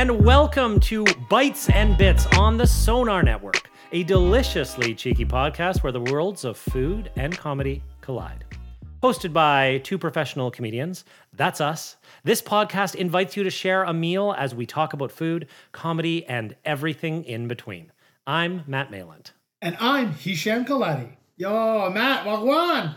And welcome to Bites and Bits on the Sonar Network, a deliciously cheeky podcast where the worlds of food and comedy collide. Hosted by two professional comedians, that's us. This podcast invites you to share a meal as we talk about food, comedy, and everything in between. I'm Matt Mayland. And I'm Hisham Kaladi. Yo, Matt, wagwan.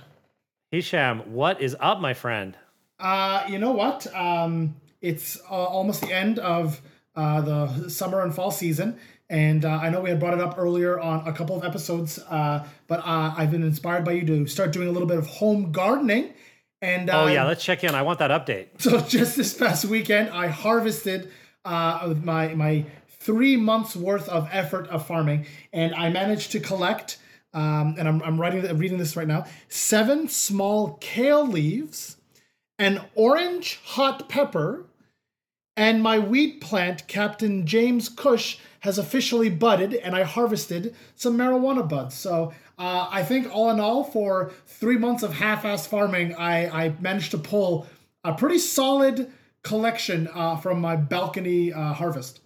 Hisham, what is up, my friend? Uh, you know what? Um, it's uh, almost the end of uh, the summer and fall season. And uh, I know we had brought it up earlier on a couple of episodes, uh, but uh, I've been inspired by you to start doing a little bit of home gardening. And oh yeah, let's check in. I want that update. So just this past weekend, I harvested uh, my my three months worth of effort of farming, and I managed to collect. Um, and I'm, I'm writing reading this right now. Seven small kale leaves, an orange hot pepper, and my weed plant, Captain James Kush, has officially budded, and I harvested some marijuana buds. So uh, I think all in all, for three months of half-ass farming, I, I managed to pull a pretty solid collection uh, from my balcony uh, harvest.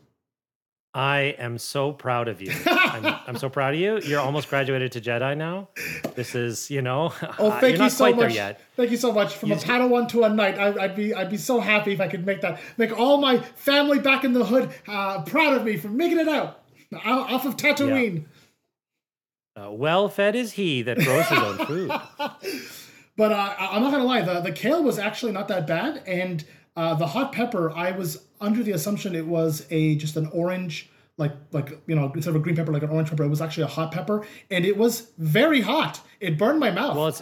I am so proud of you. I'm, I'm, so proud of you. You're almost graduated to Jedi now. This is, you know, oh, thank you so much. Thank you so much. From you a Padawan to a knight, I, would be, I'd be so happy if I could make that, make all my family back in the hood uh, proud of me for making it out off of Tatooine. Yeah. Uh, well fed is he that grows his own food. but uh, I'm not gonna lie, the the kale was actually not that bad, and uh, the hot pepper, I was under the assumption it was a just an orange, like like you know instead of a green pepper, like an orange pepper. It was actually a hot pepper, and it was very hot. It burned my mouth. Well, it's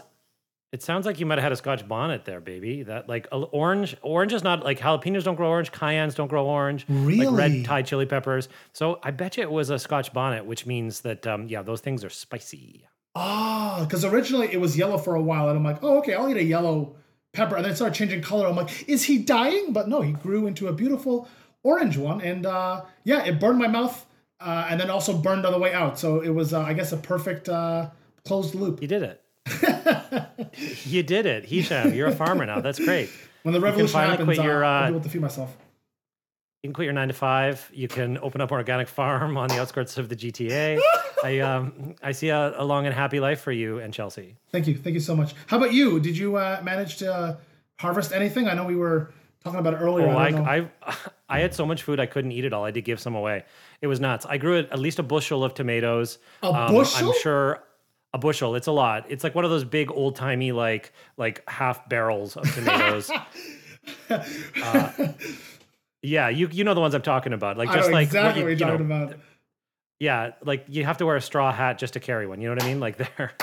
it sounds like you might have had a Scotch bonnet there, baby. That like orange, orange is not like jalapenos don't grow orange, cayennes don't grow orange, really? like red Thai chili peppers. So I bet you it was a Scotch bonnet, which means that um, yeah, those things are spicy. Ah, oh, because originally it was yellow for a while, and I'm like, oh okay, I'll eat a yellow pepper, and then it started changing color. I'm like, is he dying? But no, he grew into a beautiful orange one, and uh, yeah, it burned my mouth, uh, and then also burned on the way out. So it was, uh, I guess, a perfect uh, closed loop. You did it. you did it, Hisham. You're a farmer now. That's great. When the revolution happens, quit your, I'll be able to feed myself. You can quit your nine to five. You can open up an organic farm on the outskirts of the GTA. I um I see a, a, long and happy life for you and Chelsea. Thank you, thank you so much. How about you? Did you uh, manage to uh, harvest anything? I know we were talking about it earlier. Oh, I, I, I, I had so much food I couldn't eat it all. I did give some away. It was nuts. I grew at least a bushel of tomatoes. A um, bushel? I'm sure a bushel. It's a lot. It's like one of those big old timey like like half barrels of tomatoes. uh, yeah, you you know the ones I'm talking about. Like just like exactly what, you, you're talking know, about. Yeah, like you have to wear a straw hat just to carry one. You know what I mean? Like there.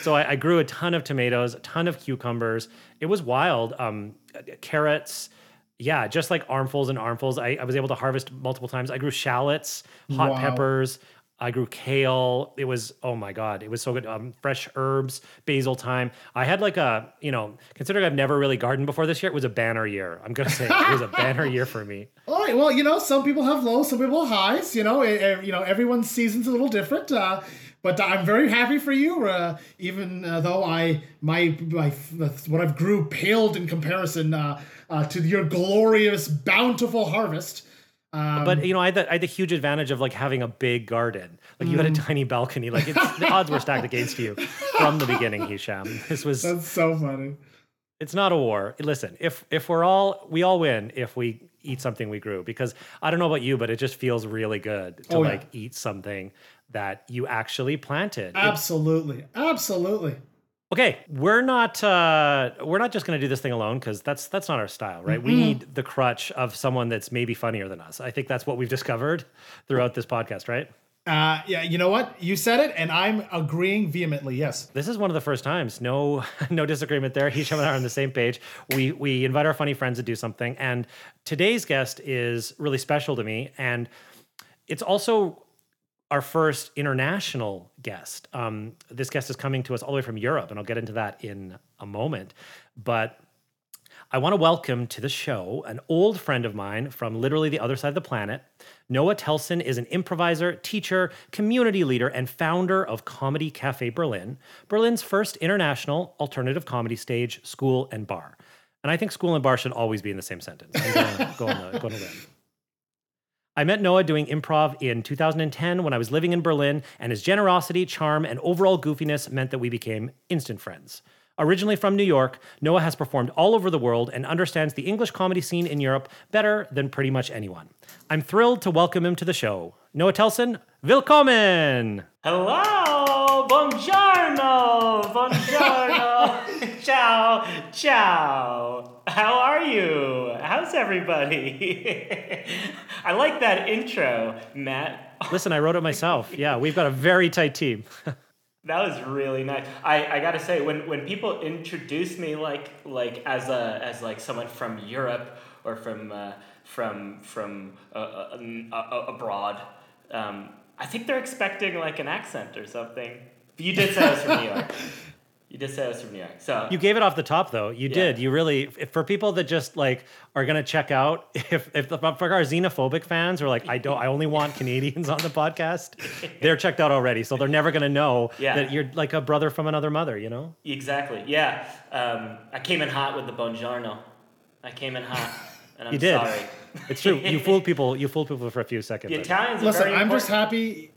So I, I grew a ton of tomatoes, a ton of cucumbers. It was wild. Um, carrots, yeah, just like armfuls and armfuls. I, I was able to harvest multiple times. I grew shallots, hot wow. peppers, I grew kale. It was oh my god, it was so good. Um, fresh herbs, basil thyme. I had like a you know, considering I've never really gardened before this year, it was a banner year. I'm gonna say it was a banner year for me. All right, well, you know, some people have lows, some people have highs. You know, it, it, you know, everyone's season's a little different. Uh, but I'm very happy for you. Uh, even uh, though I my my what I've grew paled in comparison uh, uh, to your glorious bountiful harvest. Um, but you know, I had, the, I had the huge advantage of like having a big garden. Like you mm. had a mm. tiny balcony. Like the odds were stacked against you from the beginning, Hisham. This was that's so funny. It's not a war. Listen, if if we're all we all win if we eat something we grew because I don't know about you, but it just feels really good to oh, like yeah. eat something that you actually planted. Absolutely, absolutely. Okay, we're not uh, we're not just going to do this thing alone because that's that's not our style, right? Mm-hmm. We need the crutch of someone that's maybe funnier than us. I think that's what we've discovered throughout this podcast, right? Uh, yeah, you know what? You said it, and I'm agreeing vehemently. Yes. This is one of the first times. No, no disagreement there. Hisham and I are on the same page. We we invite our funny friends to do something, and today's guest is really special to me, and it's also our first international guest. Um, this guest is coming to us all the way from Europe, and I'll get into that in a moment. But I want to welcome to the show an old friend of mine from literally the other side of the planet. Noah Telson is an improviser, teacher, community leader, and founder of Comedy Cafe Berlin, Berlin's first international alternative comedy stage, school, and bar. And I think school and bar should always be in the same sentence. I'm gonna go on the, go on a limb. I met Noah doing improv in 2010 when I was living in Berlin, and his generosity, charm, and overall goofiness meant that we became instant friends. Originally from New York, Noah has performed all over the world and understands the English comedy scene in Europe better than pretty much anyone. I'm thrilled to welcome him to the show. Noah Telson, willkommen! Hello, buongiorno, buongiorno, ciao, ciao. How are you? How's everybody? I like that intro, Matt. Listen, I wrote it myself. Yeah, we've got a very tight team. That was really nice. I, I gotta say, when, when people introduce me like like as a as like someone from Europe or from uh, from from uh, uh, uh, abroad, um, I think they're expecting like an accent or something. But you did say I was from New York. You did say I was from New York. So You gave it off the top, though. You Yeah. did. You really, if, for people that just like are gonna check out, if if the, for our xenophobic fans are like, I don't, I only want Canadians on the podcast, they're checked out already. So they're never gonna know Yeah. that you're like a brother from another mother. You know? exactly, yeah. Um, I came in hot with the buongiorno. I came in hot, and I'm You did. sorry. It's true. You fooled people. You fooled people for a few seconds. The Italians are Listen, very I'm just happy.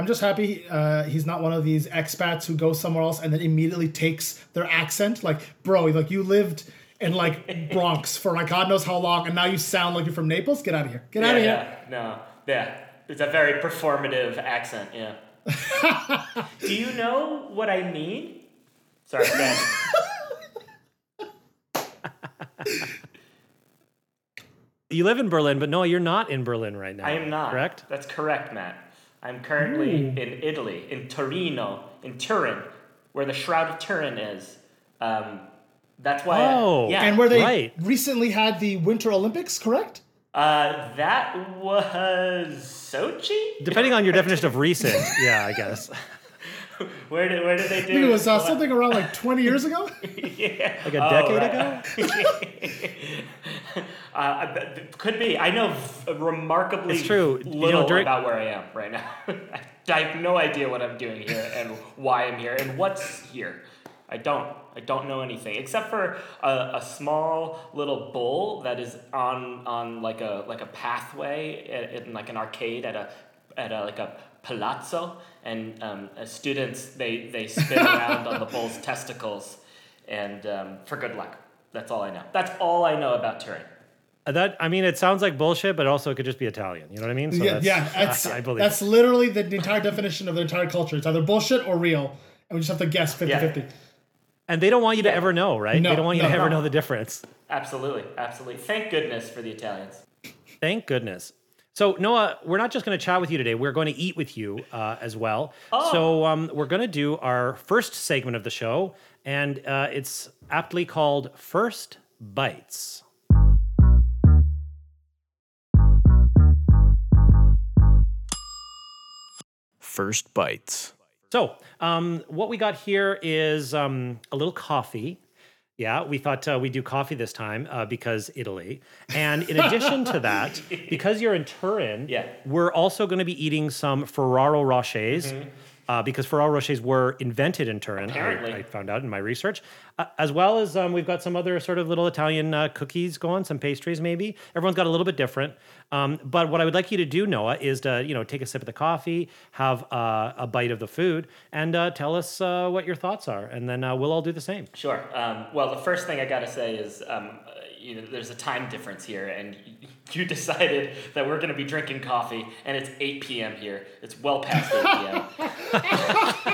I'm just happy uh, he's not one of these expats who goes somewhere else and then immediately takes their accent. Like, bro, like you lived in like Bronx for like God knows how long, and now you sound like you're from Naples. Get out of here. Get out of here. Yeah, no, yeah. It's a very performative accent, yeah. Do you know what I mean? Sorry, Ben. You live in Berlin, but no, you're not in Berlin right now. I am not. Correct. That's correct, Matt. I'm currently in Italy, in Torino, in Turin, where the Shroud of Turin is. Um, that's why. Oh. yeah. And where they Right. recently had the Winter Olympics, correct? uh, that was Sochi. Depending on your definition of recent, yeah, I guess. Where did where did they do? I think it was uh, something around like 20 years ago. yeah. Like a Oh, decade right. ago. Uh, th- th- could be. I know remarkably It's true. You know, little during- about where I am right now. I have no idea what I'm doing here and why I'm here and what's here. I don't. I don't know anything except for a, a small little bowl that is on on like a like a pathway in, in like an arcade at a at a like a palazzo and um, uh, students they they spin around on the bull's testicles and um, for good luck. That's all I know. That's all I know about Turin. That I mean, it sounds like bullshit, but also it could just be Italian. You know what I mean? So yeah, that's, yeah. That's, I, I believe. that's it. literally the, the entire definition of the entire culture. It's either bullshit or real. And we just have to guess 50 50. And they don't want you to ever know, right? No, they don't want you no, to ever no. know the difference. Absolutely, absolutely. Thank goodness for the Italians. Thank goodness. So Noah, we're not just going to chat with you today. We're going to eat with you uh, as well. Oh. So um, we're going to do our first segment of the show, and uh, it's aptly called First Bites. First Bites. So, um, what we got here is um, a little coffee. Yeah, we thought uh, we'd do coffee this time uh, because Italy. And in addition to that, because you're in Turin, Yeah. we're also going to be eating some Ferrero Rochers. Uh, because Ferrero Rochers were invented in Turin, I, I found out in my research, uh, as well as um, we've got some other sort of little Italian uh, cookies going, some pastries maybe. Everyone's got a little bit different. Um, but what I would like you to do, Noah, is to you know take a sip of the coffee, have uh, a bite of the food, and uh, tell us uh, what your thoughts are, and then uh, we'll all do the same. Sure. Um, well, the first thing I got to say is, um, you know, there's a time difference here, and you decided that we're going to be drinking coffee, and it's 8 p.m. here. It's well past 8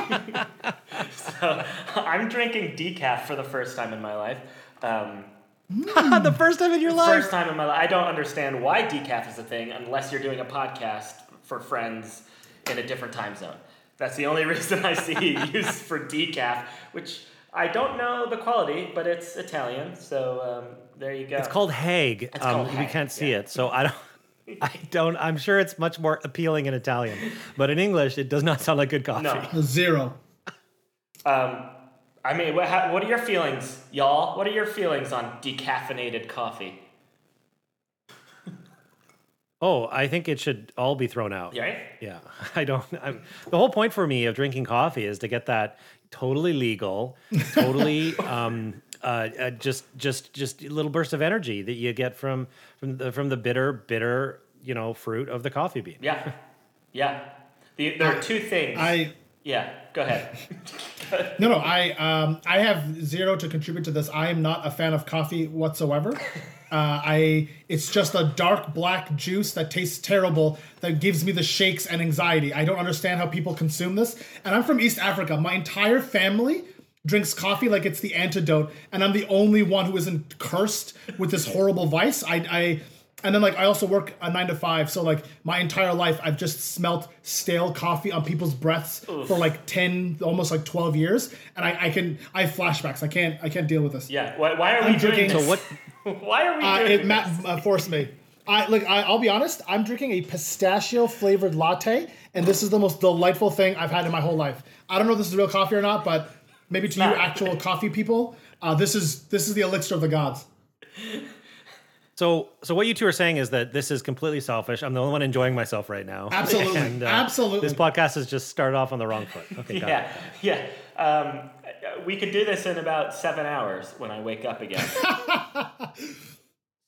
p.m. so I'm drinking decaf for the first time in my life. Um, the first time in your life. First time in my life. I don't understand why decaf is a thing unless you're doing a podcast for friends in a different time zone. That's the only reason I see used for decaf, which I don't know the quality, but it's Italian, so um, there you go. It's called Hag. It's um, called we Hag, can't see yeah. it, so I don't. I don't. I'm sure it's much more appealing in Italian, but in English, it does not sound like good coffee. No. Zero. Um, I mean, what, how, what are your feelings, y'all? What are your feelings on decaffeinated coffee? Oh, I think it should all be thrown out. Right? Yeah, I don't. I'm, the whole point for me of drinking coffee is to get that totally legal, totally um, uh, uh, just just just a little burst of energy that you get from from the from the bitter bitter you know fruit of the coffee bean. Yeah. Yeah. The, there are two things. I yeah, go ahead. no no I um I have zero to contribute to this. I am not a fan of coffee whatsoever. Uh, I it's just a dark black juice that tastes terrible that gives me the shakes and anxiety. I don't understand how people consume this. And I'm from East Africa. My entire family drinks coffee like it's the antidote, and I'm the only one who isn't cursed with this horrible vice. I I and then like I also work a nine to five, so like my entire life I've just smelt stale coffee on people's breaths for like ten, almost like twelve years, and I, I can I have flashbacks. I can't I can't deal with this. yeah. Why, why are we I'm doing drinking- this? So what? Why are we Uh, it this? Matt uh, forced me. I like. I, I'll be honest. I'm drinking a pistachio flavored latte, and this is the most delightful thing I've had in my whole life. I don't know if this is real coffee or not, but maybe to you actual coffee people, uh, this is this is the elixir of the gods. So so what you two are saying is that this is completely selfish. I'm the only one enjoying myself right now. Absolutely, And, uh, absolutely. This podcast has just started off on the wrong foot. Okay, got it. Yeah, yeah. Um, we could do this in about seven hours when I wake up again.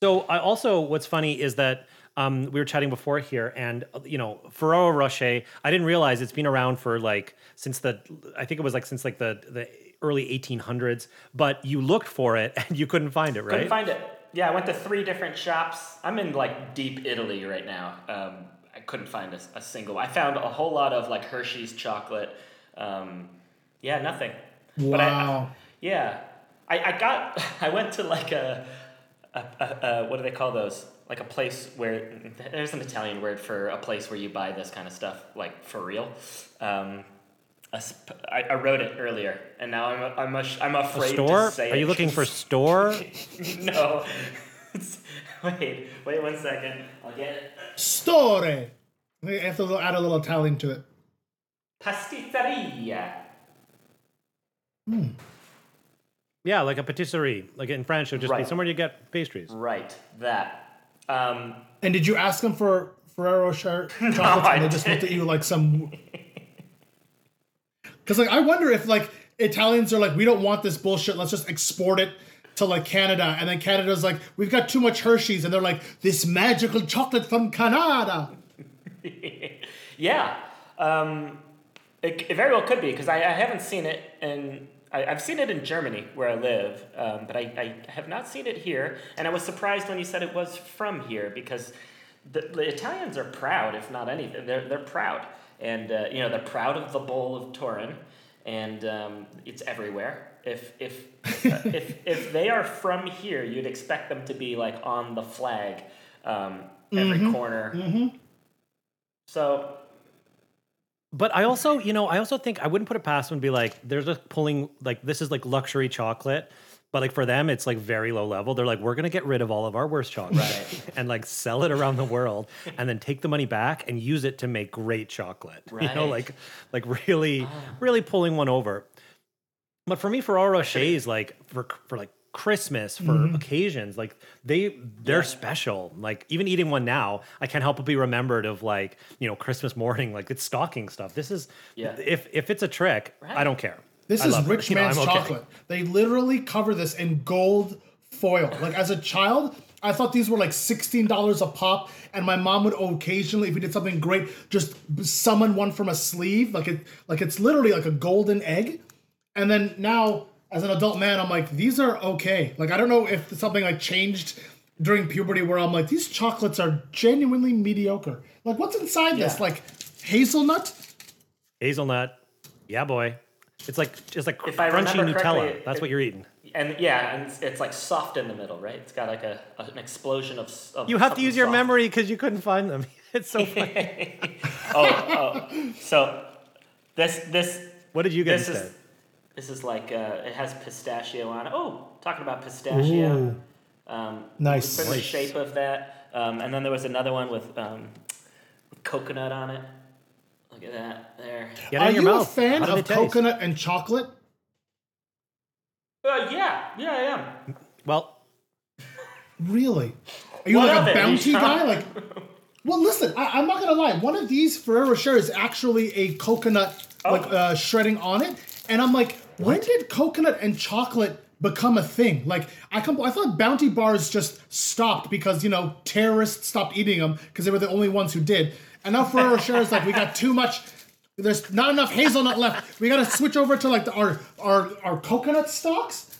So I also, what's funny is that um, we were chatting before here, and you know, Ferrero Rocher. I didn't realize it's been around for like since the, I think it was like since like the the early 1800s. But you looked for it and you couldn't find it, right? Couldn't find it. Yeah, I went to three different shops. I'm in like deep Italy right now. Um, I couldn't find a, a single. I found a whole lot of like Hershey's chocolate. Um, yeah, nothing. But I- Wow. yeah, I, I got. I went to like a, a, a, a what do they call those? Like a place where there's an Italian word for a place where you buy this kind of stuff, like for real. Um, a sp- I, I wrote it earlier, and now I'm I'm ash- I'm A store? to say Are it. you looking for store? no. Wait, wait one second. I'll get it. Store. I have to add a little Italian to it. Pasticceria. Hmm. yeah, like a patisserie. Like in French, it would just be somewhere you get pastries. Right, that. Um, And did you ask them for Ferrero Rocher chocolates, I and they just looked at you like some? Because like I wonder if like Italians are like, we don't want this bullshit. Let's just export it to like Canada, and then Canada's like, we've got too much Hershey's, and they're like, this magical chocolate from Canada. yeah. Um, it, it very well could be, because I, I haven't seen it in. I, I've seen it in Germany, where I live, um, but I, I have not seen it here. And I was surprised when you said it was from here, because the, the Italians are proud, if not anything. They're, they're proud. And, uh, you know, they're proud of the bowl of Turin, and um, it's everywhere. If, if, uh, if, if they are from here, you'd expect them to be, like, on the flag um, every corner. So, But I also, you know, I also think I wouldn't put it past them to be like, they're just pulling like this is like luxury chocolate. But like for them, it's like very low level. They're like, we're gonna get rid of all of our worst chocolate and like sell it around the world, and then take the money back and use it to make great chocolate. You know, Right. like like really, ah. really pulling one over. But for me, Ferrero Rocher is like for for like Christmas for mm-hmm. occasions, like they they're special. Like even eating one now, I can't help but be remembered of like you know Christmas morning, like it's stocking stuff. This is Yeah. if if it's a trick, I don't care. This I is love it. rich You know, man's okay. chocolate. They literally cover this in gold foil. Like as a child, I thought these were like sixteen dollars a pop, and my mom would occasionally, if we did something great, just summon one from a sleeve. Like it, like it's literally like a golden egg. And then now, as an adult man, I'm like, these are okay. Like I don't know if something like changed during puberty where I'm like, these chocolates are genuinely mediocre. Like what's inside this? Like hazelnut? Hazelnut, yeah, boy. It's like it's like If I crunchy Nutella. That's it- what you're eating. and yeah, and it's, it's like soft in the middle, right? It's got like a, an explosion of. s- of You have to use your soft. memory because you couldn't find them. It's so funny. Oh, oh. So this this what did you get this instead? is this is like uh, it has pistachio on it. Oh, talking about pistachio. Ooh. Um, Nice. For the shape of that. Um, and then there was another one with, um, with coconut on it. Look at that there. Get Are in your you a fan of it taste? coconut and chocolate? Uh, yeah, yeah, I am. Well, Really? Are you What like a it? bounty You guy? Like, well, listen, I, I'm not gonna lie. One of these Ferrero Rocher is actually a coconut, like Oh. uh, shredding on it, and I'm like, when did coconut and chocolate become a thing? Like, I come, I thought Bounty bars just stopped because you know terrorists stopped eating them because they were the only ones who did, and now Ferrero Rocher is like, we got too much. There's not enough hazelnut left. We gotta switch over to like the, our our our coconut stalks.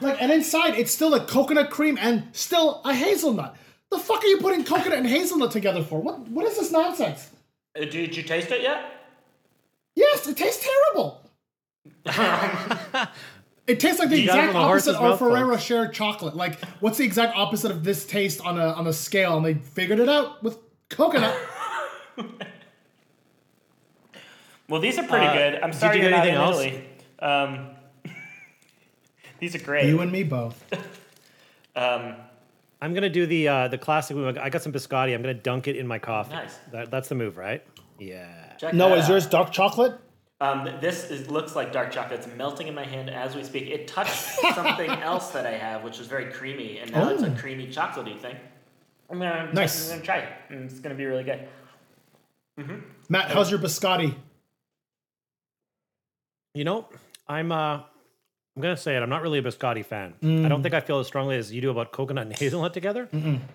Like, and inside it's still a coconut cream and still a hazelnut. The fuck are you putting coconut and hazelnut together for? What what is this nonsense? Uh, did you taste it yet? Yes, it tastes terrible. It tastes like the got exact the opposite of mouth, Ferrero folks. Rocher chocolate. Like, what's the exact opposite of this taste on a on a scale? And they figured it out with coconut. Well, these are pretty Uh, good. I'm did sorry you you're get not in anything else? Italy. Um, these are great. you and me both. um, I'm gonna do the uh, the classic move. I got some biscotti. I'm gonna dunk it in my coffee. Nice. That, that's the move, right? Yeah. check No, is yours dark chocolate? Um, this is, looks like dark chocolate. It's melting in my hand as we speak. It touched something else that I have, which was very creamy, and now it's a Oh. creamy chocolatey thing. I'm gonna, Nice. I'm gonna try it. and It's gonna be really good. Matt, how's your biscotti? You know, I'm uh, I'm gonna say it. I'm not really a biscotti fan. I Mm. don't think I feel as strongly as you do about coconut and hazelnut together.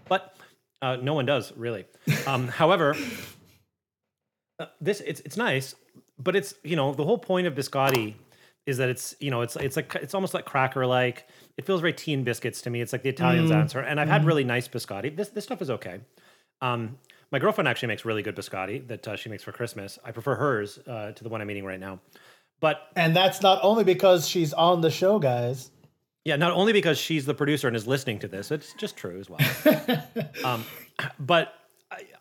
But uh, no one does really. Um, however, uh, this it's it's nice, but it's you know the whole point of biscotti is that it's you know it's it's like it's almost like cracker like. It feels very tea and biscuits to me. It's like the Italians Mm. answer, and I've had really nice biscotti. This this stuff is okay. Um, my girlfriend actually makes really good biscotti that uh, she makes for Christmas. I prefer hers uh, to the one I'm eating right now. But And that's not only because she's on the show, guys. yeah, not only because she's the producer and is listening to this, it's just true as well. um, but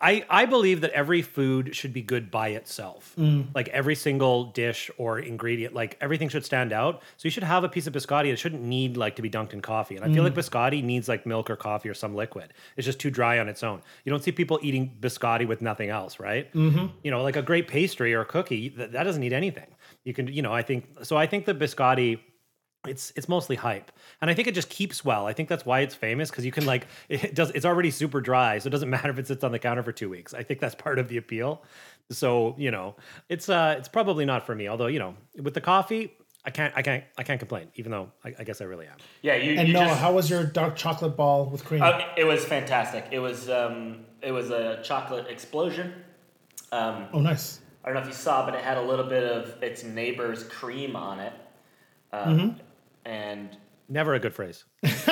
I, I believe that every food should be good by itself. Like every single dish or ingredient, like everything should stand out. So you should have a piece of biscotti. It shouldn't need like to be dunked in coffee. And I feel like biscotti needs like milk or coffee or some liquid. It's just too dry on its own. You don't see people eating biscotti with nothing else, right? Mm-hmm. You know, like a great pastry or a cookie that, that doesn't need anything. You can, you know, I think so. I think the biscotti it's it's mostly hype and i think it just keeps well i think that's why it's famous because you can like it does it's already super dry so it doesn't matter if it sits on the counter for two weeks i think that's part of the appeal so you know it's uh it's probably not for me although you know with the coffee i can't i can't i can't complain even though i, I guess i really am Yeah, you. And you Noah, just, how was your dark chocolate ball with cream? Oh, it was fantastic. It was um, it was a chocolate explosion. Um, oh, nice. I don't know if you saw, but it had a little bit of its neighbor's cream on it. Um, Mm-hmm. And never a good phrase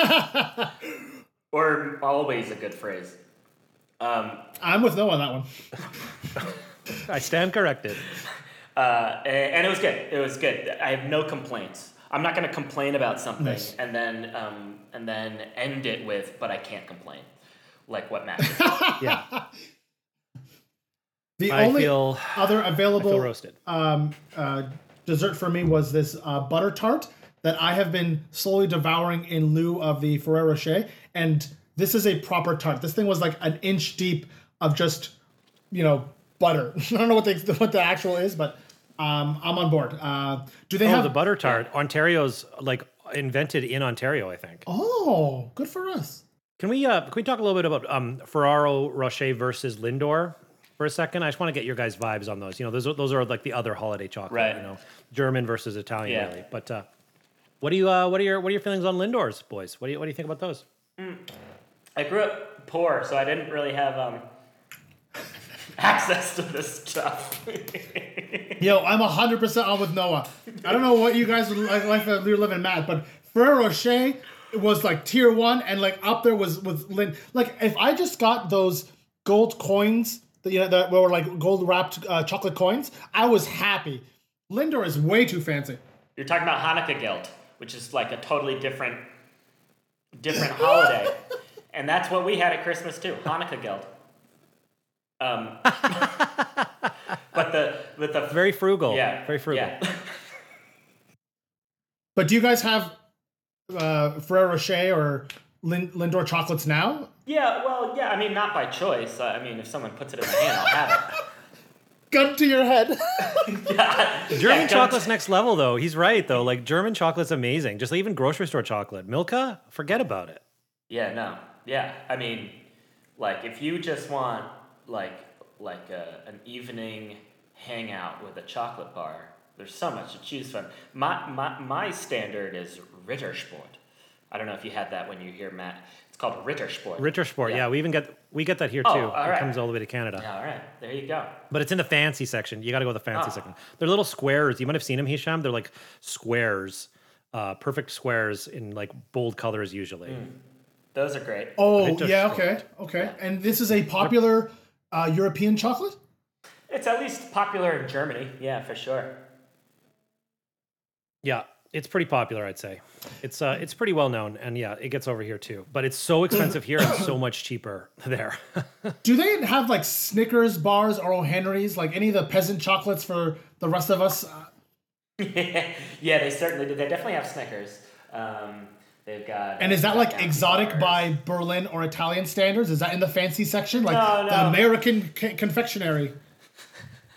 or always a good phrase. Um, I'm with no on that one. i stand corrected uh, and, and it was good. It was good. I have no complaints. I'm not going to complain about something Nice. and then um, and then end it with, but I can't complain, like what Matt. did. yeah The i only feel other i available feel roasted um, uh, dessert for me was this uh, butter tart that I have been slowly devouring in lieu of the Ferrero Rocher. And this is a proper tart. This thing was like an inch deep of just, you know, butter. I don't know what the, what the actual is, but um, I'm on board. Uh, do they oh have the butter tart ontario's like invented in ontario i think Oh, good for us. Can we uh can we talk a little bit about um Ferrero Rocher versus Lindor for a second? I just want to get your guys' vibes on those. You know, those are, those are like the other holiday chocolate. Right. You know, German versus Italian, Yeah. really. But uh, what do you uh what are your what are your feelings on Lindor's boys? What do you what do you think about those? I grew up poor, so I didn't really have um, access to this stuff. Yo, I'm 100% on with Noah. I don't know what you guys would like, like that you're living mad, but Ferrero Rocher was like tier one, and like up there was with Lin. Like, if I just got those gold coins, that, you know, that were like gold wrapped uh, chocolate coins, I was happy. Lindor is way too fancy. You're talking about Hanukkah gelt, which is like a totally different, different holiday, and that's what we had at Christmas too, Hanukkah gelt. Um, but the with the Very frugal. yeah Very frugal. Yeah. But do you guys have uh, Ferrero Rocher or Lin- Lindor chocolates now? yeah, well, yeah. I mean, not by choice. Uh, I mean, if someone puts it in my hand, I'll have Gun to your head. yeah, German yeah, chocolate's next level, though. He's right, though. Like German chocolate's amazing. Just like, even grocery store chocolate, Milka, forget about it. Yeah, no, yeah. I mean, like if you just want like like a, an evening hangout with a chocolate bar, there's so much to choose from. My my my standard is Rittersport. I don't know if you had that when you hear Matt. It's called Rittersport. Rittersport, yeah. we even get we get that here too. Oh, all It right. comes all the way to Canada. Yeah, all right, there you go. But it's in the fancy section. You got to go to the fancy Oh. section. They're little squares. You might have seen them, Hisham. They're like squares, uh, perfect squares in like bold colors usually. Those are great. Oh, Rittersport. yeah, okay, okay. And this is a popular uh, European chocolate? It's at least popular in Germany. Yeah, for sure. Yeah, it's pretty popular, I'd say. It's uh, it's pretty well known, and yeah, it gets over here too. But it's so expensive here and so much cheaper there. Do they have like Snickers bars or O. Henry's, like any of the peasant chocolates for the rest of us? Uh, yeah, they certainly do. They definitely have Snickers. Um, they've got. And is that uh, like exotic bars. by Berlin or Italian standards? Is that in the fancy section, like No, the. American c- confectionery?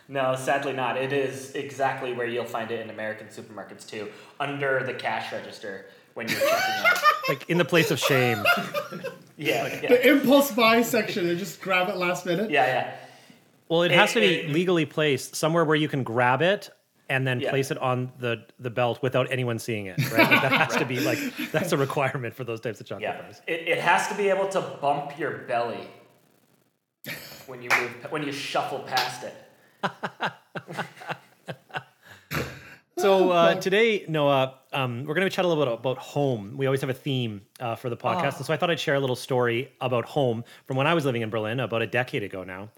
No, sadly not. It is exactly where you'll find it in American supermarkets too, under the cash register when you're checking out. like in the place of shame. Yeah, yeah, The impulse buy section, they just grab it last minute. yeah, yeah. Well, it has to be it- legally placed somewhere where you can grab it and then Yeah. place it on the the belt without anyone seeing it. Right? Like, that has to be like that's a requirement for those types of chocolate Yeah, bars. it, it has to be able to bump your belly when you move when you shuffle past it. So uh, today, Noah, um, we're going to chat a little bit about home. We always have a theme uh, for the podcast, and so I thought I'd share a little story about home from when I was living in Berlin about a decade ago now,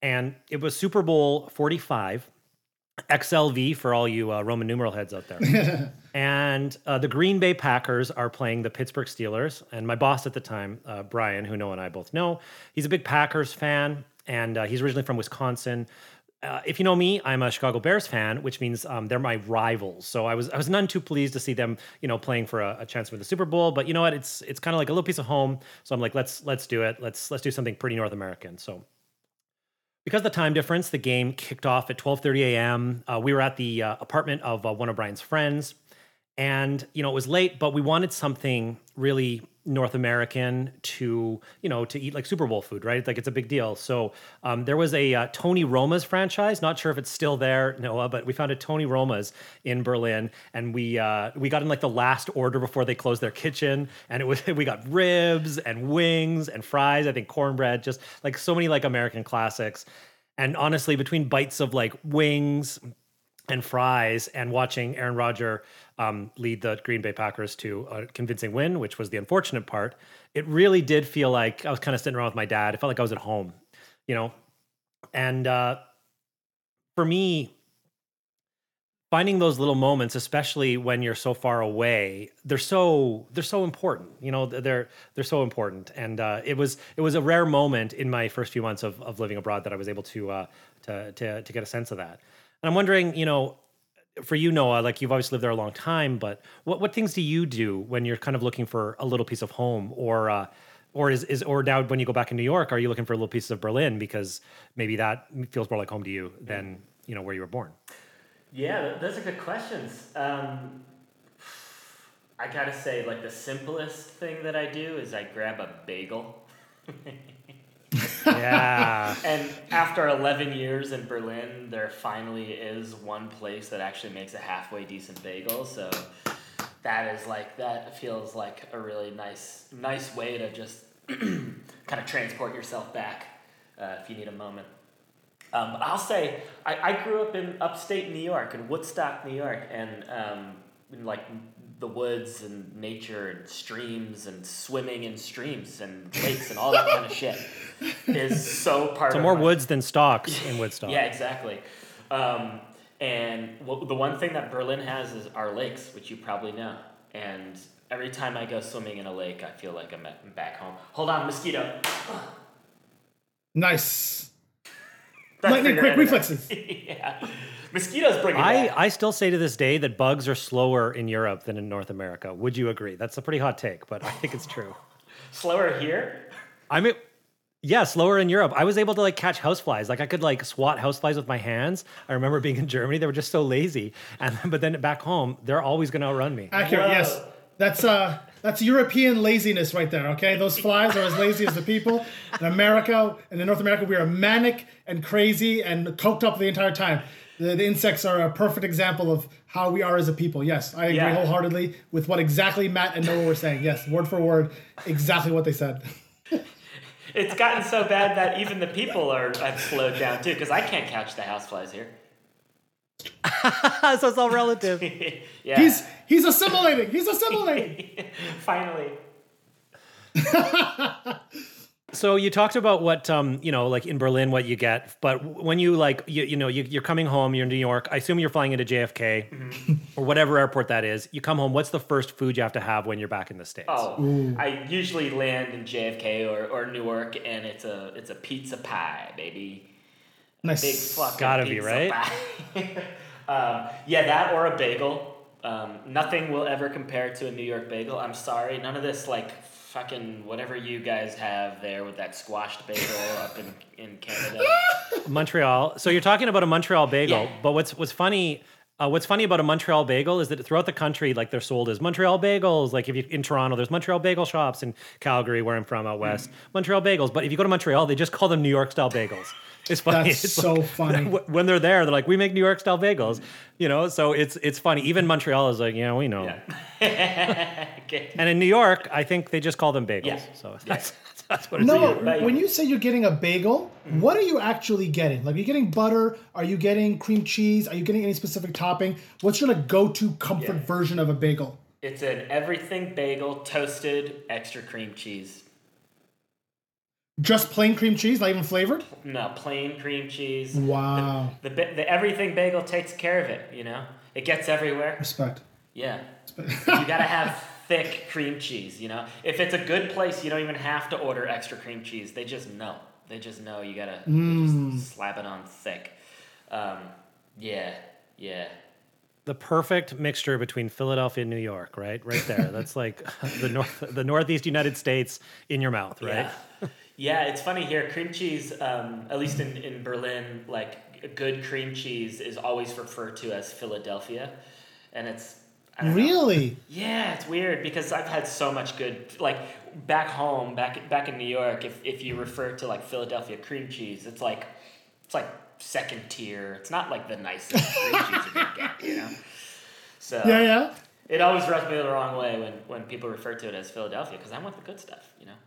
and it was Super Bowl Forty Five. XLV for all you uh, Roman numeral heads out there. and uh, the Green Bay Packers are playing the Pittsburgh Steelers. And my boss at the time, uh, Brian, who Noah and I both know, he's a big Packers fan, and uh, he's originally from Wisconsin. Uh, if you know me, I'm a Chicago Bears fan, which means um, they're my rivals. So I was I was none too pleased to see them, you know, playing for a, a chance for the Super Bowl. But you know what? It's it's kind of like a little piece of home. So I'm like, let's let's do it. Let's let's do something pretty North American. So because of the time difference, the game kicked off at 12:30 a.m. Uh, we were at the uh, apartment of uh, one of Brian's friends, and you know it was late, but we wanted something really North American to you know to eat like Super Bowl food, right? Like it's a big deal. So um, there was a uh, Tony Roma's franchise. Not sure if it's still there, Noah, but we found a Tony Roma's in Berlin, and we uh, we got in like the last order before they closed their kitchen, and it was we got ribs and wings and fries. I think cornbread, just like so many like American classics. And honestly, between bites of like wings and fries and watching Aaron Rodgers um, lead the Green Bay Packers to a convincing win, which was the unfortunate part, it really did feel like I was kind of sitting around with my dad. It felt like I was at home, you know? And uh, for me, finding those little moments, especially when you're so far away, they're so they're so important. You know, they're they're so important. And uh, it was it was a rare moment in my first few months of, of living abroad that I was able to uh, to to to get a sense of that. And I'm wondering, you know, for you, Noah, like you've obviously lived there a long time, but what what things do you do when you're kind of looking for a little piece of home, or uh, or is is or now when you go back in New York, are you looking for a little piece of Berlin because maybe that feels more like home to you than you know where you were born? Yeah, those are good questions. Um, I gotta say, like the simplest thing that I do is I grab a bagel. Yeah. And after 11 years in Berlin, there finally is one place that actually makes a halfway decent bagel. So that is like that feels like a really nice nice way to just kind of transport yourself back uh, if you need a moment. Um, I'll say I, I grew up in upstate New York in Woodstock, New York, and um, in like the woods and nature and streams and swimming in streams and lakes and all that kind of shit is so part So of more my- woods than stocks in Woodstock. yeah, exactly. Um, and w- the one thing that Berlin has is our lakes, which you probably know. And every time I go swimming in a lake, I feel like I'm, at, I'm back home. Hold on, mosquito. Nice. That's lightning quick reflexes. yeah. Mosquitoes bring it I, back. I still say to this day that bugs are slower in Europe than in North America. Would you agree? That's a pretty hot take, but I think it's true. Slower here. I mean, yeah, slower in Europe. I was able to like catch houseflies. Like I could like swat houseflies with my hands. I remember being in Germany; they were just so lazy. And but then back home, they're always going to outrun me. Accurate, Whoa. yes. That's uh that's European laziness right there, okay? Those flies are as lazy as the people. In America and in North America, we are manic and crazy and coked up the entire time. The, the insects are a perfect example of how we are as a people. Yes, I agree Yeah. wholeheartedly with what exactly Matt and Noah were saying. Yes, word for word, exactly what they said. It's gotten so bad that even the people are have slowed down too, because I can't catch the houseflies here. so it's all relative. Yeah. He's he's assimilating. He's assimilating. finally. So you talked about what um you know like in Berlin what you get, but when you like you you know you, you're coming home, you're in New York. I assume you're flying into JFK Mm-hmm. or whatever airport that is. You come home. What's the first food you have to have when you're back in the states? Oh, I usually land in JFK or, or Newark, and it's a it's a pizza pie, baby. Big Nice. fucking Gotta be, right? pie. um, yeah, that or a bagel. Um, nothing will ever compare to a New York bagel. I'm sorry, none of this like fucking whatever you guys have there with that squashed bagel up in in Canada. Montreal. So you're talking about a Montreal bagel, Yeah. but what's what's funny? Uh, what's funny about a Montreal bagel is that throughout the country, like they're sold as Montreal bagels. Like if you in Toronto, there's Montreal bagel shops in Calgary, where I'm from out west. Montreal bagels, but if you go to Montreal, they just call them New York style bagels. It's funny. That's It's so like- funny. when they're there, they're like, "We make New York style bagels," you know. So it's it's funny. Even Montreal is like, "Yeah, we know." Okay. And in New York, I think they just call them bagels. Yeah. So that's that's what it's. No, But- when you say you're getting a bagel, mm-hmm. what are you actually getting? Like, are you getting butter? Are you getting cream cheese? Are you getting any specific topping? What's your like go-to comfort Yeah. version of a bagel? It's an everything bagel, toasted, extra cream cheese. Just plain cream cheese, not even flavored? No, plain cream cheese. Wow. The, the, the everything bagel takes care of it, you know? It gets everywhere. Respect. Yeah. You gotta have thick cream cheese, you know? If it's a good place, you don't even have to order extra cream cheese. They just know. They just know you gotta Mm. just slap it on thick. Um, yeah, yeah. the perfect mixture between Philadelphia and New York, right? Right there. That's like the north, the Northeast United States in your mouth, right? Yeah. yeah, it's funny here. Cream cheese, um, at least in, in Berlin, like good cream cheese is always referred to as Philadelphia. And it's. Don't know. Really? Yeah, it's weird because I've had so much good like back home, back back in New York. If if you refer to like Philadelphia cream cheese, it's like it's like second tier. It's not like the nicest cream cheese you can get, you know. So Yeah, yeah. it always rubs me the wrong way when when people refer to it as Philadelphia because I want the good stuff, you know.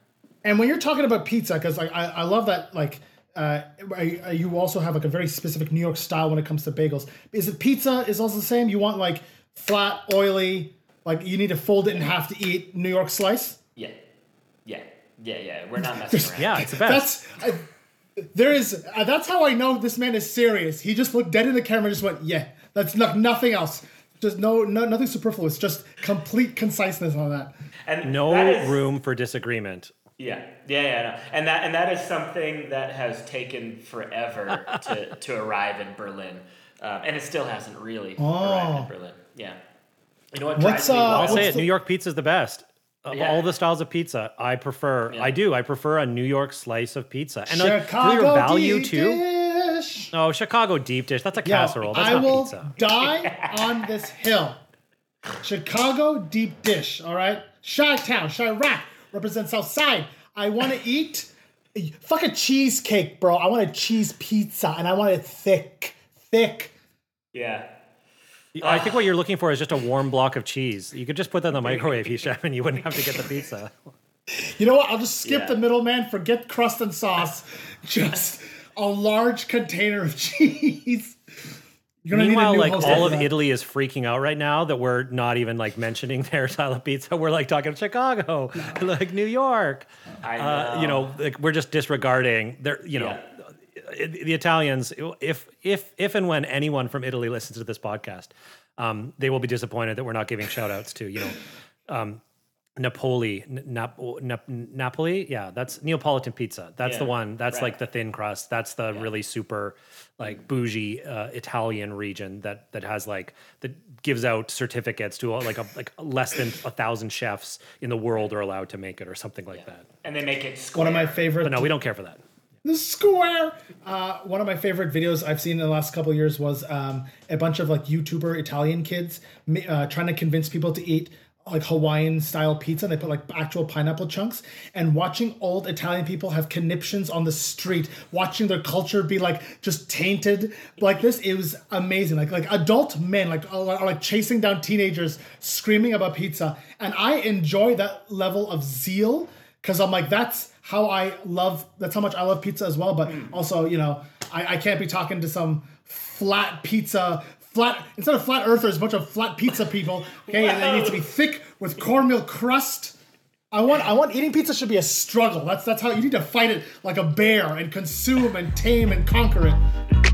And when you're talking about pizza, because like I, I love that like uh, I, I- you also have like a very specific New York style when it comes to bagels. Is it pizza is also the same? You want like flat, oily, like you need to fold it in half to eat New York slice? Yeah, yeah, yeah, yeah. We're not messing around. Yeah, it's the best. That's I, there is uh, that's how I know this man is serious. He just looked dead in the camera and just went, "Yeah, that's no, nothing else. Just no, no nothing superfluous. Just complete conciseness on that." and no that is- room for disagreement. Yeah, yeah, yeah, no. and that and that is something that has taken forever to to arrive in Berlin, um, and it still hasn't really arrived in Berlin. Yeah, you know what What's, uh, I'll say what's it. the- New York pizza is the best. Of Yeah. all the styles of pizza, I prefer. I do. I prefer a New York slice of pizza, and like, for Chicago your value deep too. dish. Oh, Chicago deep dish. That's a Yo, casserole. That's I not will pizza. die on this hill. Chicago deep dish, all right? Chi Town, Chiraq represents South Side. I want to eat fuck a cheesecake, bro. I want a cheese pizza, and I want it thick, thick. Yeah, I think what you're looking for is just a warm block of cheese. You could just put that in the microwave, Hisham, and you wouldn't have to get the pizza. You know what? I'll just skip Yeah. the middleman, forget crust and sauce, just a large container of cheese. You're gonna Meanwhile, need a new like all of that. Italy is freaking out right now that we're not even like mentioning their style of pizza. We're like talking Chicago, like New York. I know. Uh, you know, like we're just disregarding their. You know, Yeah. the Italians. If if if and when anyone from Italy listens to this podcast, um, they will be disappointed that we're not giving shout outs to you know. Um, Napoli, Nap- Nap- Napoli. Yeah, that's Neapolitan pizza. That's the one. That's right. like the thin crust. That's the really super like bougie uh, Italian region that that has like that gives out certificates to uh, like a like less than a thousand chefs in the world are allowed to make it or something like that. And they make it square. One of my favorite. But no, we don't care for that. the square. Uh, one of my favorite videos I've seen in the last couple of years was um, a bunch of like YouTuber Italian kids uh, trying to convince people to eat like Hawaiian style pizza. And they put like actual pineapple chunks and watching old Italian people have conniptions on the street, watching their culture be like just tainted like this. It was amazing. Like like adult men like are, are like chasing down teenagers screaming about pizza, and I enjoy that level of zeal because I'm like, that's how I love. That's how much I love pizza as well. But mm. also, you know, I, I can't be talking to some flat pizza. Flat instead of flat earthers, a bunch of flat pizza people. Okay, and it needs to be thick with cornmeal crust. I want I want eating pizza should be a struggle. That's that's how you need to fight it like a bear and consume and tame and conquer it.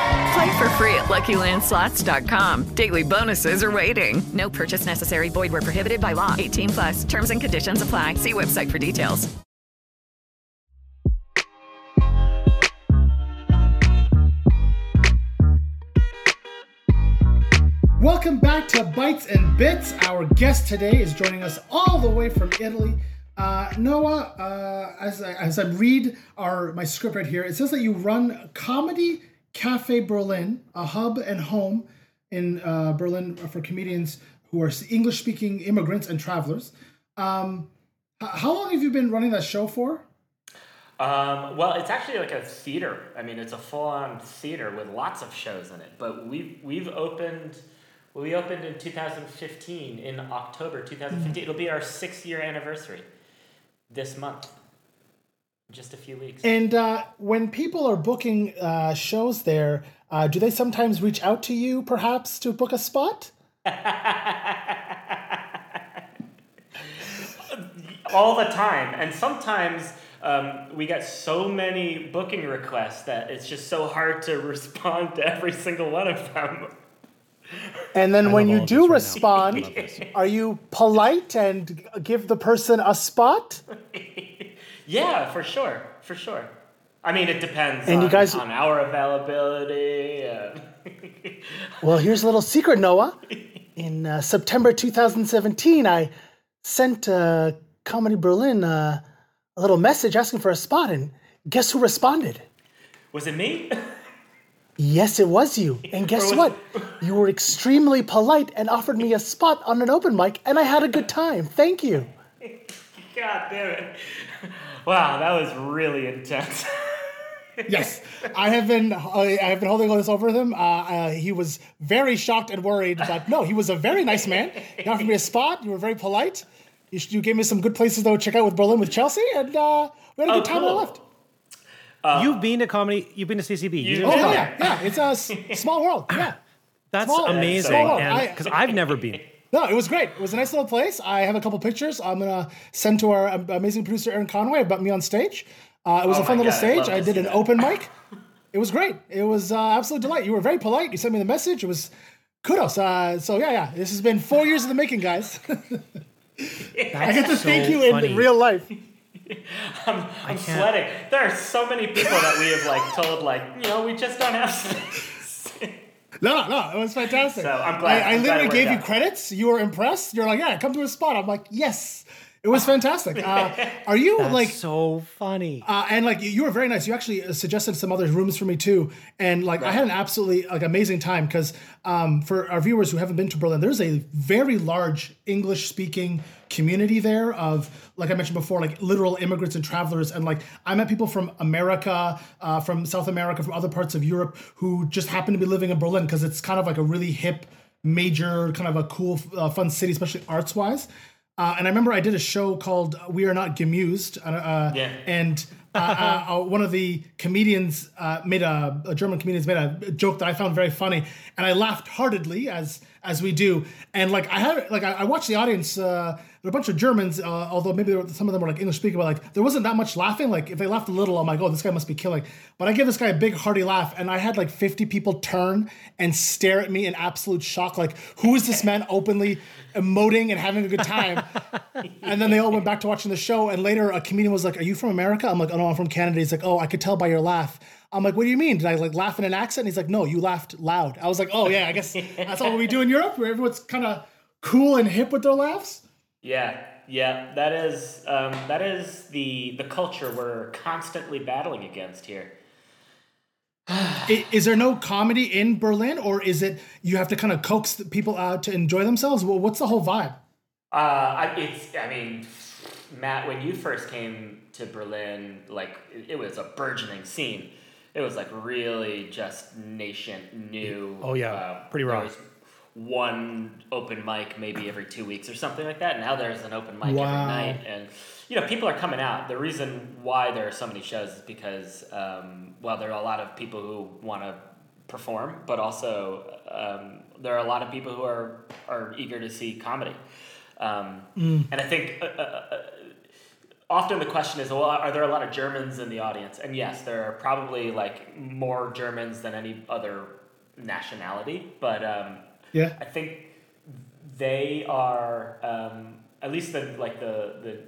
Play for free at LuckyLandSlots.com. Daily bonuses are waiting. No purchase necessary. Void where prohibited by law. 18 plus. Terms and conditions apply. See website for details. Welcome back to Bites and Bits. Our guest today is joining us all the way from Italy. Uh, Noah, uh, as, I, as I read our my script right here, it says that you run Comedy Cafe Berlin, a hub and home in uh, Berlin for comedians who are English speaking immigrants and travelers. Um, how long have you been running that show for? Um, well, it's actually like a theater. I mean, it's a full-on theater with lots of shows in it. But we've we've opened. We opened in 2015 in October 2015. It'll be our six-year anniversary this month. Just a few weeks. And uh, when people are booking uh, shows there, uh, do they sometimes reach out to you, perhaps, to book a spot? all the time. And sometimes um, we get so many booking requests that it's just so hard to respond to every single one of them. And then I when you do right now. I love respond, are you polite and give the person a spot? Yeah, for sure, for sure. I mean, it depends And on, you guys- on our availability. Uh, Well, here's a little secret, Noah. In uh, September 2017, I sent uh, Comedy Berlin uh, a little message asking for a spot, and guess who responded? was it me? Yes, it was you. And guess what? You were extremely polite and offered me a spot on an open mic, and I had a good time. Thank you. God damn it. Wow, that was really intense. Yes, I have been. I have been holding all this over him. Uh, uh, he was very shocked and worried, but no, he was a very nice man. He offered me a spot. You were very polite. You, sh- you gave me some good places to check out with Berlin with Chelsea, and uh, we had a Oh, good time when I cool. left. you've been to comedy. You've been to CCB. You You- Oh yeah, yeah, yeah. It's a s- small world. Yeah. That's Small- amazing. small world. I- And because I've never been. No, it was great. It was a nice little place. I have a couple pictures. I'm gonna send to our um, amazing producer Aaron Conway about me on stage. Uh, it was Oh a fun little God, stage. I to did an that. open mic. It was great. It was uh, absolute delight. You were very polite. You sent me the message. It was kudos. Uh, so yeah, yeah. This has been four years in the making, guys. I get to so thank you in real life. I'm, I'm sweating. There are so many people that we have like told like, you know, we just don't have space. No, no, it was fantastic. So, I'm glad- I, I I'm literally worked gave you out. credits. You were impressed. You're like, yeah, come to a spot. I'm like, yes, It was fantastic. Uh, are you That's like so funny? Uh, and like you, you were very nice. You actually uh, suggested some other rooms for me too, and like I had an absolutely like amazing time because um, for our viewers who haven't been to Berlin, there's a very large English speaking community there of like I mentioned before, like literal immigrants and travelers, and like I met people from America, uh, from South America, from other parts of Europe who just happen to be living in Berlin because it's kind of like a really hip, major, kind of a cool, uh, fun city, especially arts wise. Uh, and I remember I did a show called "We Are Not Gemused," uh, uh, Yeah. and uh, one of the comedians uh, made a, a German comedians made a joke that I found very funny, and I laughed heartedly as as we do. And like I had like I, I watched the audience. Uh, there were a bunch of Germans, uh, although maybe were, some of them were like English speaking, but like there wasn't that much laughing. Like if they laughed a little, I'm like, oh, this guy must be killing. But I give this guy a big hearty laugh, and I had like 50 people turn and stare at me in absolute shock. Like, who is this man openly emoting and having a good time? and then they all went back to watching the show. And later, a comedian was like, "Are you from America?" I'm like, "Oh no, I'm from Canada." He's like, "Oh, I could tell by your laugh." I'm like, "What do you mean? Did I like laugh in an accent?" He's like, "No, you laughed loud." I was like, "Oh yeah, I guess that's all we do in Europe, where everyone's kind of cool and hip with their laughs." Yeah, yeah, that is um, that is the the culture we're constantly battling against here. is, Is there no comedy in Berlin, or is it you have to kind of coax the people out to enjoy themselves? Well, what's the whole vibe? Uh, I, it's I mean, Matt, when you first came to Berlin, like it, it was a burgeoning scene. It was like really just nation new. Oh, yeah. uh, Pretty there raw. was One open mic maybe every two weeks or something like that. Now there's an open mic Wow. every night, and you know people are coming out. The reason why there are so many shows is because um, well, there are a lot of people who want to perform, but also um, there are a lot of people who are are eager to see comedy. Um, And I think uh, uh, uh, often the question is, well, are there a lot of Germans in the audience? And yes, there are probably like more Germans than any other nationality. But um, Yeah. I think they are um, at least the like the the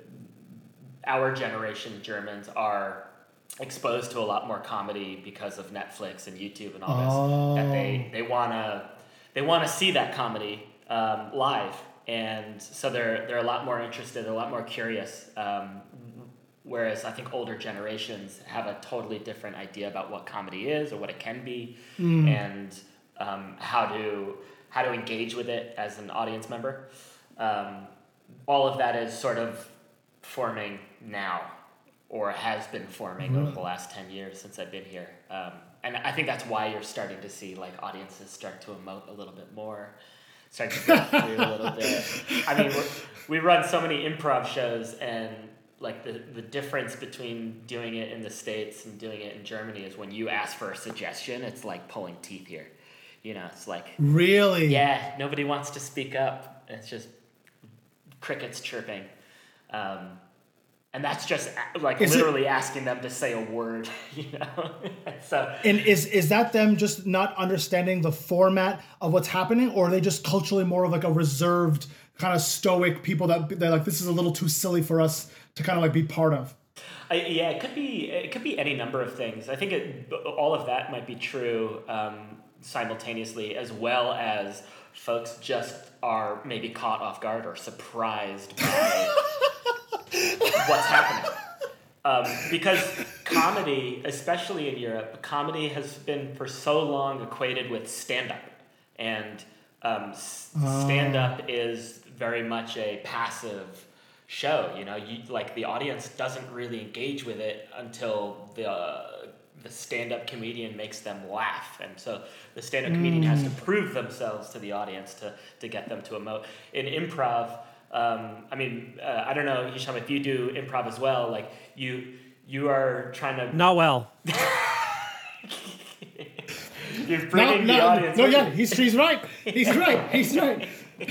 our generation Germans are exposed to a lot more comedy because of Netflix and YouTube and all this. That they they wanna they wanna see that comedy um, live, and so they're they're a lot more interested, a lot more curious. Um, whereas I think older generations have a totally different idea about what comedy is or what it can be, and um, how to how to engage with it as an audience member. Um, all of that is sort of forming now or has been forming over the last 10 years since I've been here. Um, and I think that's why you're starting to see like audiences start to emote a little bit more, start to through a little bit. I mean, we run so many improv shows and like the, the difference between doing it in the States and doing it in Germany is when you ask for a suggestion, it's like pulling teeth here. You know, it's like, Really? yeah, nobody wants to speak up. It's just crickets chirping. Um, and that's just like Is it- literally asking them to say a word, you know? so And is is that them just not understanding the format of what's happening, or are they just culturally more of like a reserved, kind of stoic people that they're like, this is a little too silly for us to kind of like be part of? I, yeah, it could be it could be any number of things. I think it, all of that might be true um, simultaneously, as well as folks just are maybe caught off guard or surprised by what's happening. Um, because comedy, especially in Europe, comedy has been for so long equated with stand up. And um, stand up is very much a passive show. You know, you, like the audience doesn't really engage with it until the, the stand up comedian makes them laugh. And so the stand up comedian has to prove themselves to the audience to, to get them to emote. In improv, um, I mean, uh, I don't know, Hisham, if you do improv as well, like you you are trying to Not well. you're No, bringing the no, audience. no, yeah, he's he's right. He's right. He's right.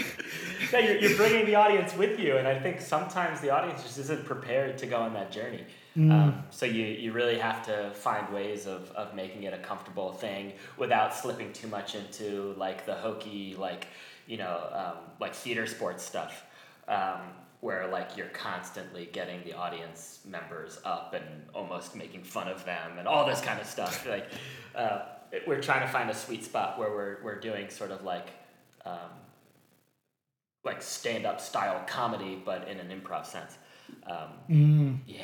Yeah, you're, you're bringing the audience with you, and I think sometimes the audience just isn't prepared to go on that journey. Um, so you, you really have to find ways of, of making it a comfortable thing without slipping too much into like the hokey like you know um, like theater sports stuff um, where like you're constantly getting the audience members up and almost making fun of them and all this kind of stuff like uh, it- we're trying to find a sweet spot where we're, we're doing sort of like um, like stand up style comedy, but in an improv sense. Um, Mm. Yeah.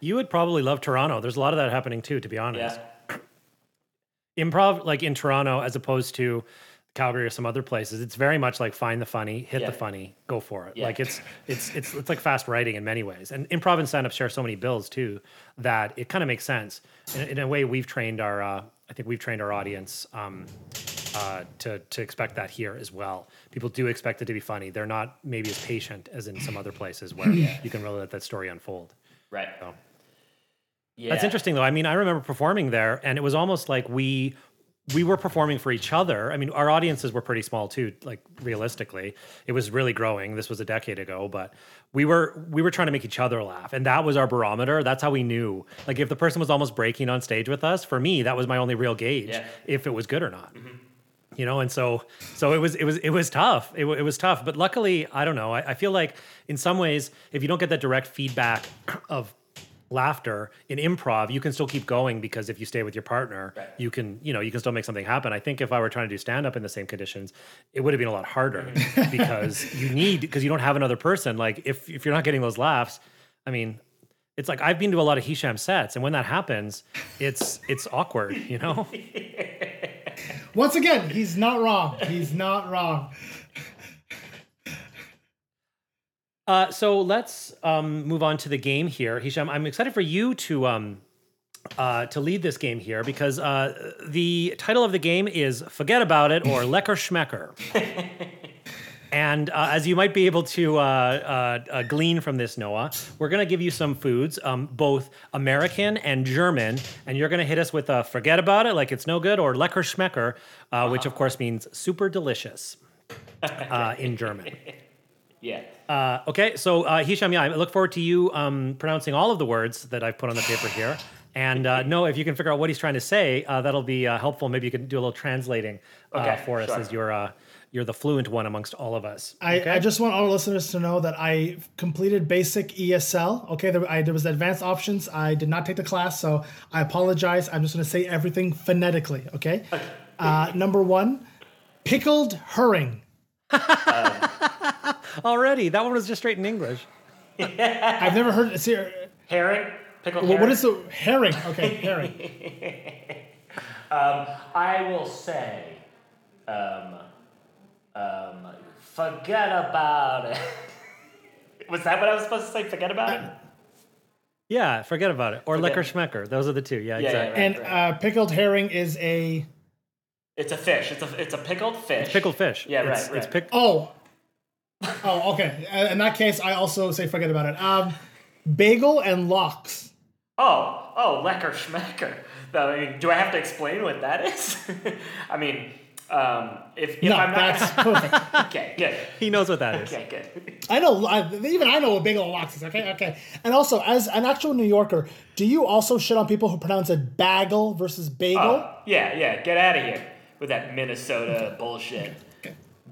You would probably love Toronto. There's a lot of that happening too, to be honest. Yeah. Improv, like in Toronto, as opposed to Calgary or some other places, it's very much like find the funny, hit Yeah. the funny, go for it. Yeah. Like it's it's it's it's like fast writing in many ways. And improv and stand up share so many bills too that it kind of makes sense. In, in a way, we've trained our uh, I think we've trained our audience um, uh, to to expect that here as well. People do expect it to be funny. They're not maybe as patient as in some other places where you can really let that story unfold. Right. So. Yeah. That's interesting though. I mean, I remember performing there and it was almost like we we were performing for each other. I mean, our audiences were pretty small too, like realistically. It was really growing. This was a decade ago, but we were we were trying to make each other laugh. And that was our barometer. That's how we knew. Like if the person was almost breaking on stage with us, for me, that was my only real gauge Yeah. if it was good or not. Mm-hmm. You know, and so so it was it was it was tough. It, it was tough, but luckily, I don't know. I, I feel like in some ways, if you don't get that direct feedback of laughter in improv, you can still keep going because if you stay with your partner, you can, you know, you can still make something happen. I think if I were trying to do stand up in the same conditions, it would have been a lot harder mm-hmm. because you need because you don't have another person. Like if if you're not getting those laughs, I mean, it's like I've been to a lot of Hisham sets, and when that happens, it's it's awkward, you know. Once again, he's not wrong. He's not wrong. Uh, so let's um, move on to the game here, Hisham. I'm excited for you to um, uh, to lead this game here because uh, the title of the game is "Forget About It" or "Lecker Schmecker." And uh, as you might be able to uh, uh, uh, glean from this, Noah, we're going to give you some foods, um, both American and German, and you're going to hit us with a "Forget About It," like it's no good, or "Lecker Schmecker," uh, which of course means super delicious uh, in German. Yeah. Uh, okay, so uh, Hisham, yeah, I look forward to you um, pronouncing all of the words that I've put on the paper here. And uh, no, if you can figure out what he's trying to say, uh, that'll be uh, helpful. Maybe you can do a little translating uh, Okay, for us sure. as you're uh, you're the fluent one amongst all of us. I, okay? I just want our listeners to know that I completed basic ESL. Okay, there, I, there was advanced options. I did not take the class, so I apologize. I'm just going to say everything phonetically. Okay. Uh, number one, pickled herring. already that one was just straight in English. I've never heard. See, uh, Herring. Pickled herring. what is the herring? Okay, herring. Um, I will say, um, um, forget about it. was that what I was supposed to say? Forget about it. Yeah, forget about it. Or Forget- lecker schmecker. Those are the two. Yeah, Yeah, exactly. and uh, pickled herring is a. It's a fish. It's a it's a pickled fish. It's pickled fish. Yeah, it's, right, It's right. pick- Oh. Oh, okay. Uh, In that case, I also say forget about it. Um, bagel and lox. Oh, oh, lecker schmecker. I mean, do I have to explain what that is? I mean, um, if, if No, I'm not. that's perfect. okay, good. he knows what that is. Okay, good. I know, I, even I know what bagel and lox is. Okay, okay. And also, as an actual New Yorker, do you also shit on people who pronounce it bagel versus bagel? Oh, yeah, yeah, get out of here with that Minnesota bullshit.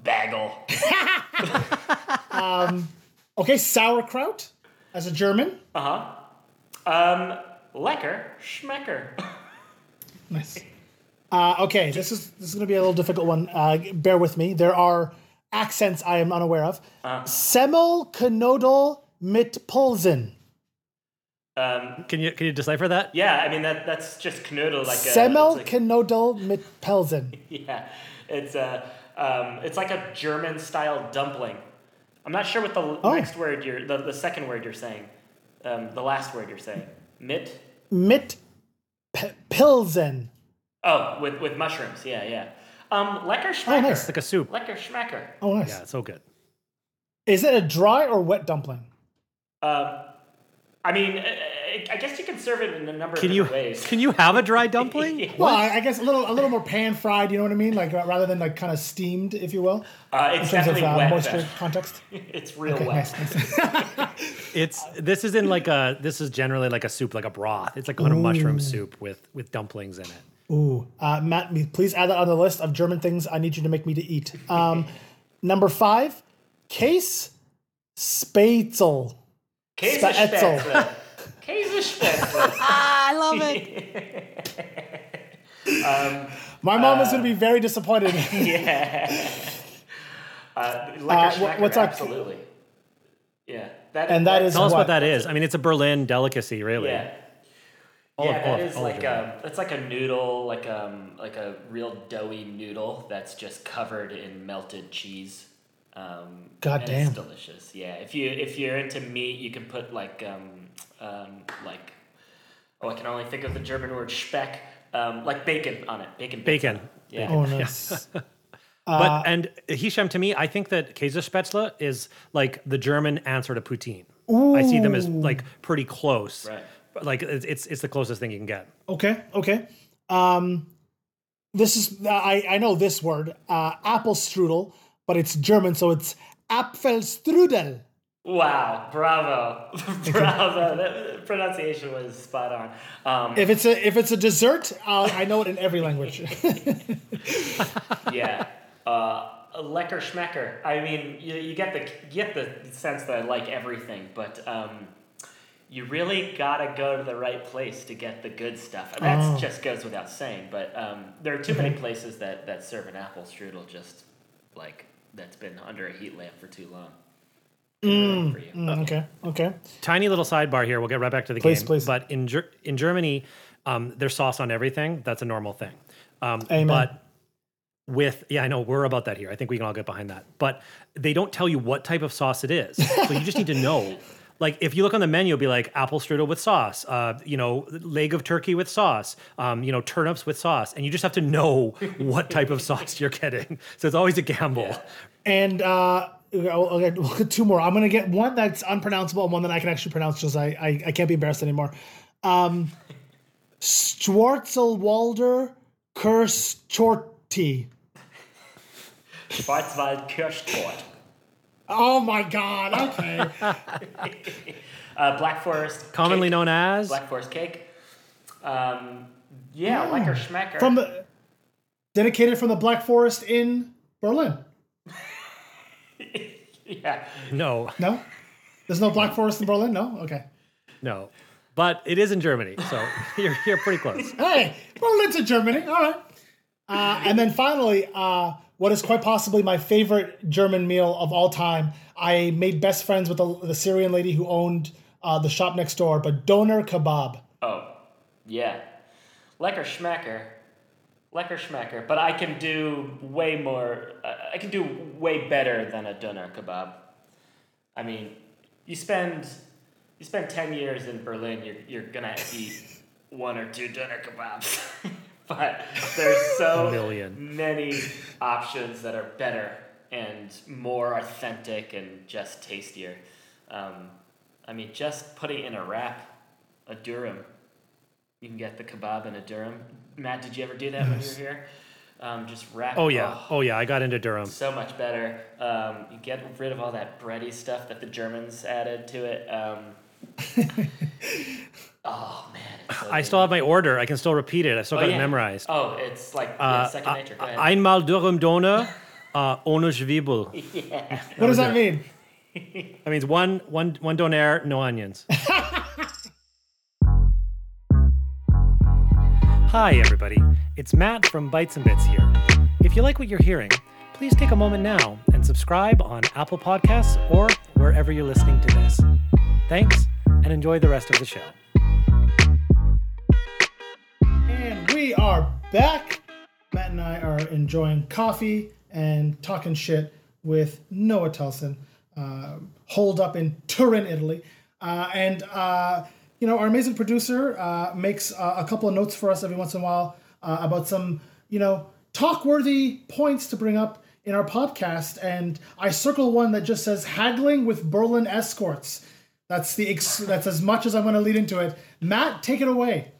Bagel. Okay, sauerkraut as a German. Uh huh. Um, lecker schmecker. Nice. Uh, okay, this is this is going to be a little difficult one. Uh, bear with me. There are accents I am unaware of. Uh. Semmelknödel mit Pulsen. Um, Can you can you decipher that? yeah, I mean that that's just knödel like a. it's like- Semmelknödel mit Pelsen. Yeah, it's a um, it's like a German style dumpling. I'm not sure what the Oh. next word you're the, the second word you're saying, um, the last word you're saying. Mit. Mit P- Pilzen. Oh, with with mushrooms. Yeah, yeah. Um, lecker schmecker. Oh, nice. Like a soup. Lecker schmecker. Oh, nice. Yeah, it's so good. Is it a dry or wet dumpling? Um, I mean, uh, I guess you can serve it in a number Can of you different ways. can you have a dry dumpling? Well, I, I guess a little a little more pan fried. You know what I mean? Like uh, rather than like kind of steamed, if you will. Uh, in it's terms of uh, wet. moisture though. context. it's real Okay, wet. nice, nice. It's this is in like a this is generally like a soup, like a broth. It's like a mushroom soup with with dumplings in it. Ooh, uh, Matt, please add that on the list of German things I need you to make me to eat. Um, number five, case Spätzle. Spätzle. Käsespätzle. Käsespätzle. Ah, I love it. My mom is going to be very disappointed. yeah. Uh, Uh, lecker what- what's our- absolutely. Yeah, that And that is Tell us what? what that is. I mean, it's a Berlin delicacy, really. Yeah. All yeah, all that of- is of like a it's like a noodle, like um like a real doughy noodle that's just covered in melted cheese. Um, God damn. it's delicious. Yeah, if you if you're into meat, you can put like um um like oh I can only think of the German word Speck, um like bacon on it, bacon. bits Bacon. on it. Yeah. Oh, nice. But and Hisham, to me, I think that Käsespätzle is like the German answer to poutine. I see them as like pretty close. Right. Like it's it's it's the closest thing you can get. Okay, okay. Um, this is I I know this word, uh, apple strudel, but it's German, so it's Apfelstrudel. Wow! Bravo! Bravo! That pronunciation was spot on. Um, If it's a if it's a dessert, uh, I know it in every language. yeah. Uh, lecker schmecker. I mean, you, you get the you get the sense that I like everything, but um, you really gotta go to the right place to get the good stuff. And that Oh. just goes without saying. But um, there are too many places that, that serve an apple strudel just like that's been under a heat lamp for too long. Mm, For you. mm, okay, okay. Tiny little sidebar here. We'll get right back to the Please, game. please. But in Ger- in Germany, um, there's sauce on everything. That's a normal thing. Um, Amen. But with yeah, I know we're about that here. I think we can all get behind that. But they don't tell you what type of sauce it is, so you just need to know. Like if you look on the menu, it'll be like apple strudel with sauce, uh, you know, leg of turkey with sauce, um, you know, turnips with sauce, and you just have to know what type of sauce you're getting. So it's always a gamble. And uh, I'll- I'll get- we'll get two more. I'm gonna get one that's unpronounceable and one that I can actually pronounce because I, I I can't be embarrassed anymore. Um, Schwarzelwalder Kirschtorte. Schwarzwald Kirschtorte. Oh my god! Okay. uh, Black Forest. Commonly cake. known as Black Forest cake. Um, yeah, lecker schmecker. from the dedicated from the Black Forest in Berlin. yeah. no, No, there's no Black Forest in Berlin. No, okay. no, but it is in Germany, so you're you're pretty close. Hey, Berlin's in Germany. All right. Uh, and then finally, uh, what is quite possibly my favorite German meal of all time. I made best friends with the, the Syrian lady who owned uh, the shop next door, but doner kebab. Oh, yeah. Lecker schmecker. Lecker schmecker. But I can do way more. Uh, I can do way better than a doner kebab. I mean, you spend you spend ten years in Berlin, you're you're gonna eat one or two doner kebabs. but there's so million. many options that are better and more authentic and just tastier. Um, I mean, just putting in a wrap, a durum. You can get the kebab in a durum. Matt, did you ever do that when you were here? Um, just wrap. Oh yeah, oh yeah, I got into durum. So much better. Um, you get rid of all that bready stuff that the Germans added to it. Um, oh man, so I good. still have my order. I can still repeat it. I still Oh, got yeah. it memorized. Oh, it's like yeah, Uh, second uh, nature. Go ahead. Einmal Durum Doner, uh, ohne Zwiebel. yeah. What does that mean? That means one one one doner, no onions. Hi everybody, it's Matt from Bites and Bits here. If you like what you're hearing, please take a moment now and subscribe on Apple Podcasts or wherever you're listening to this. Thanks, and enjoy the rest of the show. And we are back. Matt and I are enjoying coffee and talking shit with Noah Telson, uh, holed up in Turin, Italy. Uh, and, uh, you know, our amazing producer uh, makes uh, a couple of notes for us every once in a while uh, about some, you know, talk worthy points to bring up in our podcast. And I circle one that just says haggling with Berlin escorts. That's the ex- that's as much as I'm going to lead into it. Matt, take it away.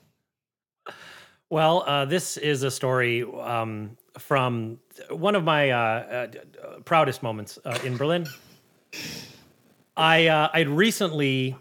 Well, uh, this is a story um, from one of my uh, uh, proudest moments in Berlin. I I'd recently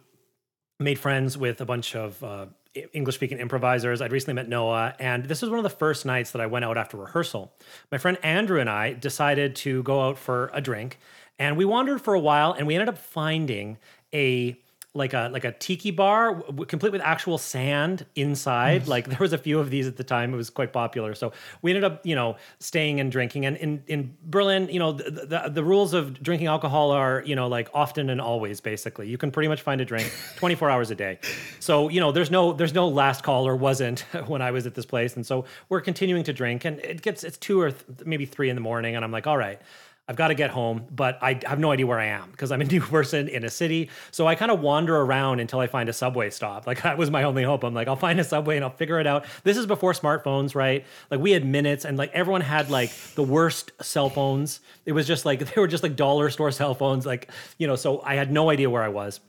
made friends with a bunch of uh, English speaking improvisers. I'd recently met Noah, and this was one of the first nights that I went out after rehearsal. My friend Andrew and I decided to go out for a drink, and we wandered for a while, and we ended up finding a like a like a tiki bar, w- complete with actual sand inside. Like there was a few of these at the time. It was quite popular. So we ended up, you know, staying and drinking. And in in Berlin, you know, the, the the rules of drinking alcohol are, you know, like often and always. Basically, you can pretty much find a drink 24 hours a day. So you know, there's no there's no last call or wasn't when I was at this place. And so we're continuing to drink, and it gets it's two or th- maybe three in the morning, and I'm like, all right. I've got to get home, but I have no idea where I am because I'm a new person in a city. So I kind of wander around until I find a subway stop. Like that was my only hope. I'm like, I'll find a subway and I'll figure it out. This is before smartphones, right? Like we had minutes and like everyone had like the worst cell phones. It was just like they were just like dollar store cell phones. Like, you know, so I had no idea where I was.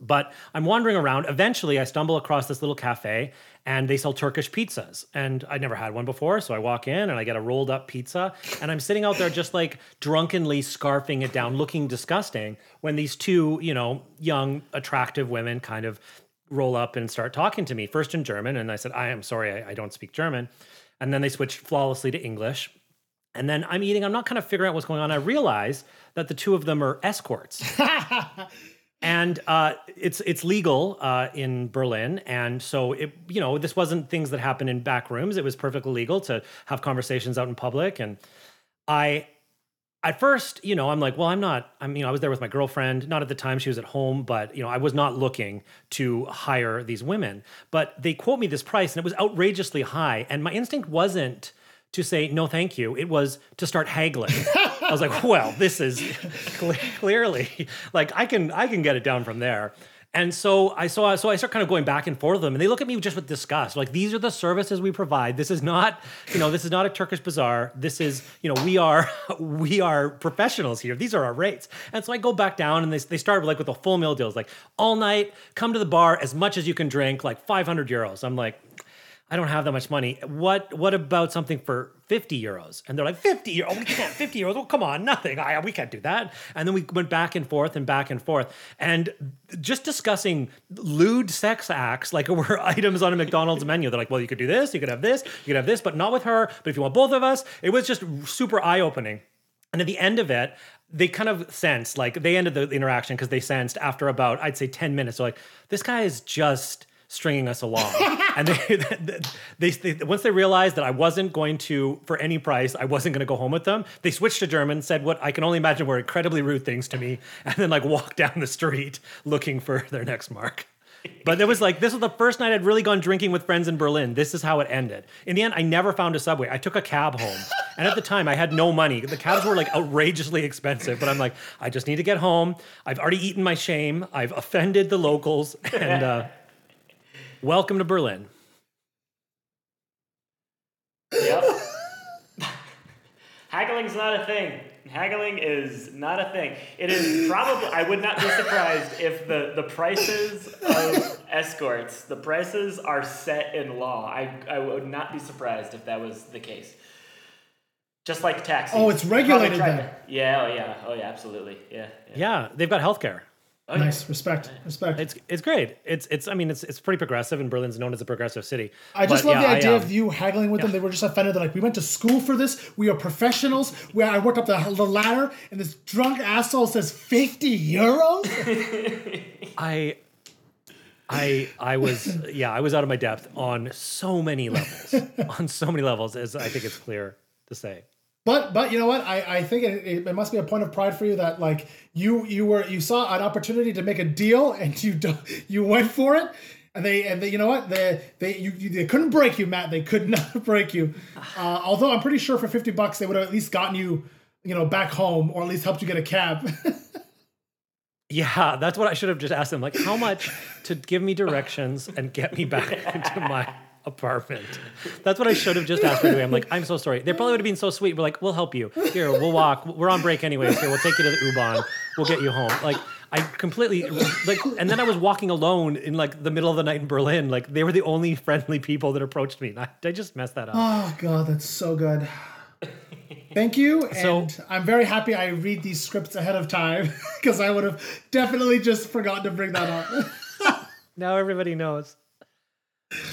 But I'm wandering around. Eventually, I stumble across this little cafe and they sell Turkish pizzas. And I'd never had one before. So I walk in and I get a rolled up pizza. And I'm sitting out there just like drunkenly scarfing it down, looking disgusting, when these two, you know, young, attractive women kind of roll up and start talking to me, first in German. And I said, I am sorry, I, I don't speak German. And then they switched flawlessly to English. And then I'm eating, I'm not kind of figuring out what's going on. I realize that the two of them are escorts. and uh, it's it's legal uh, in Berlin, and so it you know this wasn't things that happen in back rooms. It was perfectly legal to have conversations out in public, and I. At first, you know, I'm like, well, I'm not. You know, I was there with my girlfriend. Not at the time; she was at home. But you know, I was not looking to hire these women. But they quote me this price, and it was outrageously high. And my instinct wasn't to say no thank you it was to start haggling i was like well this is clearly like i can i can get it down from there and so I saw so I start kind of going back and forth with them, and they look at me just with disgust. Like these are the services we provide. This is not, you know, this is not a Turkish bazaar. This is, you know, we are we are professionals here. These are our rates. And so I go back down, and they they start like with the full meal deals, like all night, come to the bar as much as you can drink, like 500 euros. I'm like, I don't have that much money. What what about something for 50 euros? And they're like, 50 euros? Oh, we can't, 50 euros. Oh, come on, nothing. I, we can't do that. And then we went back and forth and back and forth. And just discussing lewd sex acts like were items on a McDonald's menu. They're like, well, you could do this, you could have this, you could have this, but not with her. But if you want both of us, it was just super eye-opening. And at the end of it, they kind of sensed, like they ended the interaction because they sensed after about, I'd say 10 minutes, they're like, this guy is just stringing us along. and they, they, they, they, once they realized that I wasn't going to, for any price, I wasn't going to go home with them, they switched to German, said what I can only imagine were incredibly rude things to me, and then like walked down the street looking for their next mark. But it was like, this was the first night I'd really gone drinking with friends in Berlin. This is how it ended. In the end, I never found a subway. I took a cab home. And at the time, I had no money. The cabs were like outrageously expensive. But I'm like, I just need to get home. I've already eaten my shame. I've offended the locals. And, uh, Welcome to Berlin. Yep. Haggling's not a thing. Haggling is not a thing. It is probably, I would not be surprised if the, the prices of escorts, the prices are set in law. I, I would not be surprised if that was the case. Just like taxis. Oh, it's regulated then. Yeah, oh yeah, oh yeah, absolutely. Yeah. yeah. Yeah, they've got healthcare. Oh. Nice, respect, respect. It's it's great. It's it's I mean it's it's pretty progressive and Berlin's known as a progressive city. I just But love yeah, the idea I, of um, you haggling with them. They were just offended. They're like, we went to school for this. We are professionals. Where I worked up the, the ladder, and this drunk asshole says fifty euros. I I I was yeah, I was out of my depth on so many levels. on so many levels as I think it's clear to say. But but you know what? I, I think it, it, it must be a point of pride for you that like you you were you saw an opportunity to make a deal and you you went for it. And they and they, you know what they they you, you they couldn't break you, Matt. They could not break you. Uh, although I'm pretty sure for fifty bucks they would have at least gotten you you know back home or at least helped you get a cab. Yeah, that's what I should have just asked them. Like, how much to give me directions and get me back into my apartment? That's what I should have just asked right away. I'm like, I'm so sorry. They probably would have been so sweet. We're like, we'll help you. Here, we'll walk. We're on break anyways. Here, we'll take you to the U-Bahn. We'll get you home. Like, I completely like, and then I was walking alone in like the middle of the night in Berlin. Like, they were the only friendly people that approached me. And I, I just messed that up. oh god, that's so good. Thank you, So- and I'm very happy I read these scripts ahead of time because I would have definitely just forgotten to bring that up. now everybody knows.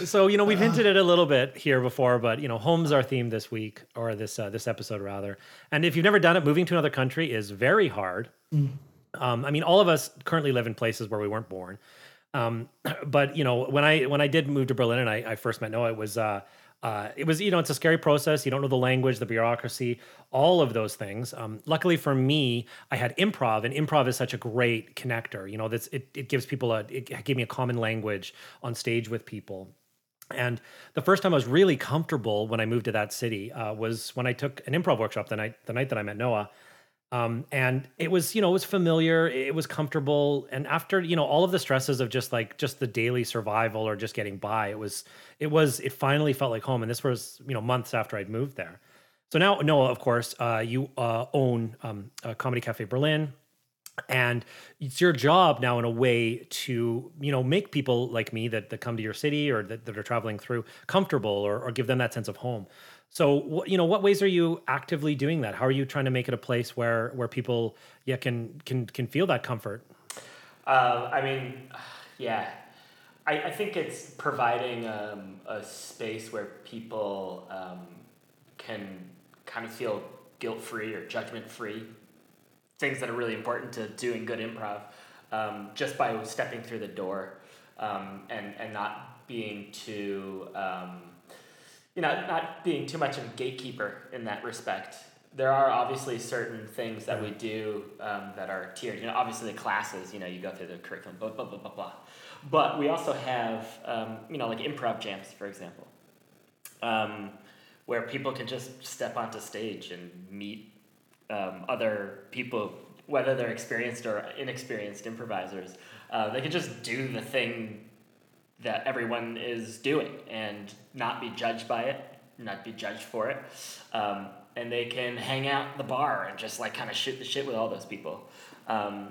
So you know we've hinted at it a little bit here before, but you know home's our theme this week or this uh, this episode rather. And if you've never done it, moving to another country is very hard. Um, I mean, all of us currently live in places where we weren't born. Um, but you know, when I when I did move to Berlin and I, I first met Noah, it was uh, uh, it was you know it's a scary process. You don't know the language, the bureaucracy, all of those things. Um, luckily for me, I had improv, and improv is such a great connector. You know, that's it. It gives people a it gave me a common language on stage with people. And the first time I was really comfortable when I moved to that city uh, was when I took an improv workshop the night the night that I met Noah. Um, and it was, you know, it was familiar, it was comfortable. And after, you know, all of the stresses of just like just the daily survival or just getting by, it was, it was, it finally felt like home. And this was, you know, months after I'd moved there. So now, Noah, of course, uh, you uh, own um, Comedy Cafe Berlin and it's your job now in a way to you know make people like me that, that come to your city or that, that are traveling through comfortable or, or give them that sense of home so you know what ways are you actively doing that? How are you trying to make it a place where where people yeah can can can feel that comfort? Uh, i mean yeah. I, I think it's providing um, a space where people um, can kind of feel guilt free or judgment free things that are really important to doing good improv um, just by stepping through the door um, and, and not being too um, you know not being too much of a gatekeeper in that respect. There are obviously certain things that we do um, that are tiered. You know obviously the classes you know you go through the curriculum blah blah blah blah blah. But we also have um, you know like improv jams for example. Um, where people can just step onto stage and meet um, other people, whether they're experienced or inexperienced improvisers, uh, they can just do the thing that everyone is doing and not be judged by it, not be judged for it. Um, and they can hang out at the bar and just like kind of shoot the shit with all those people. Um,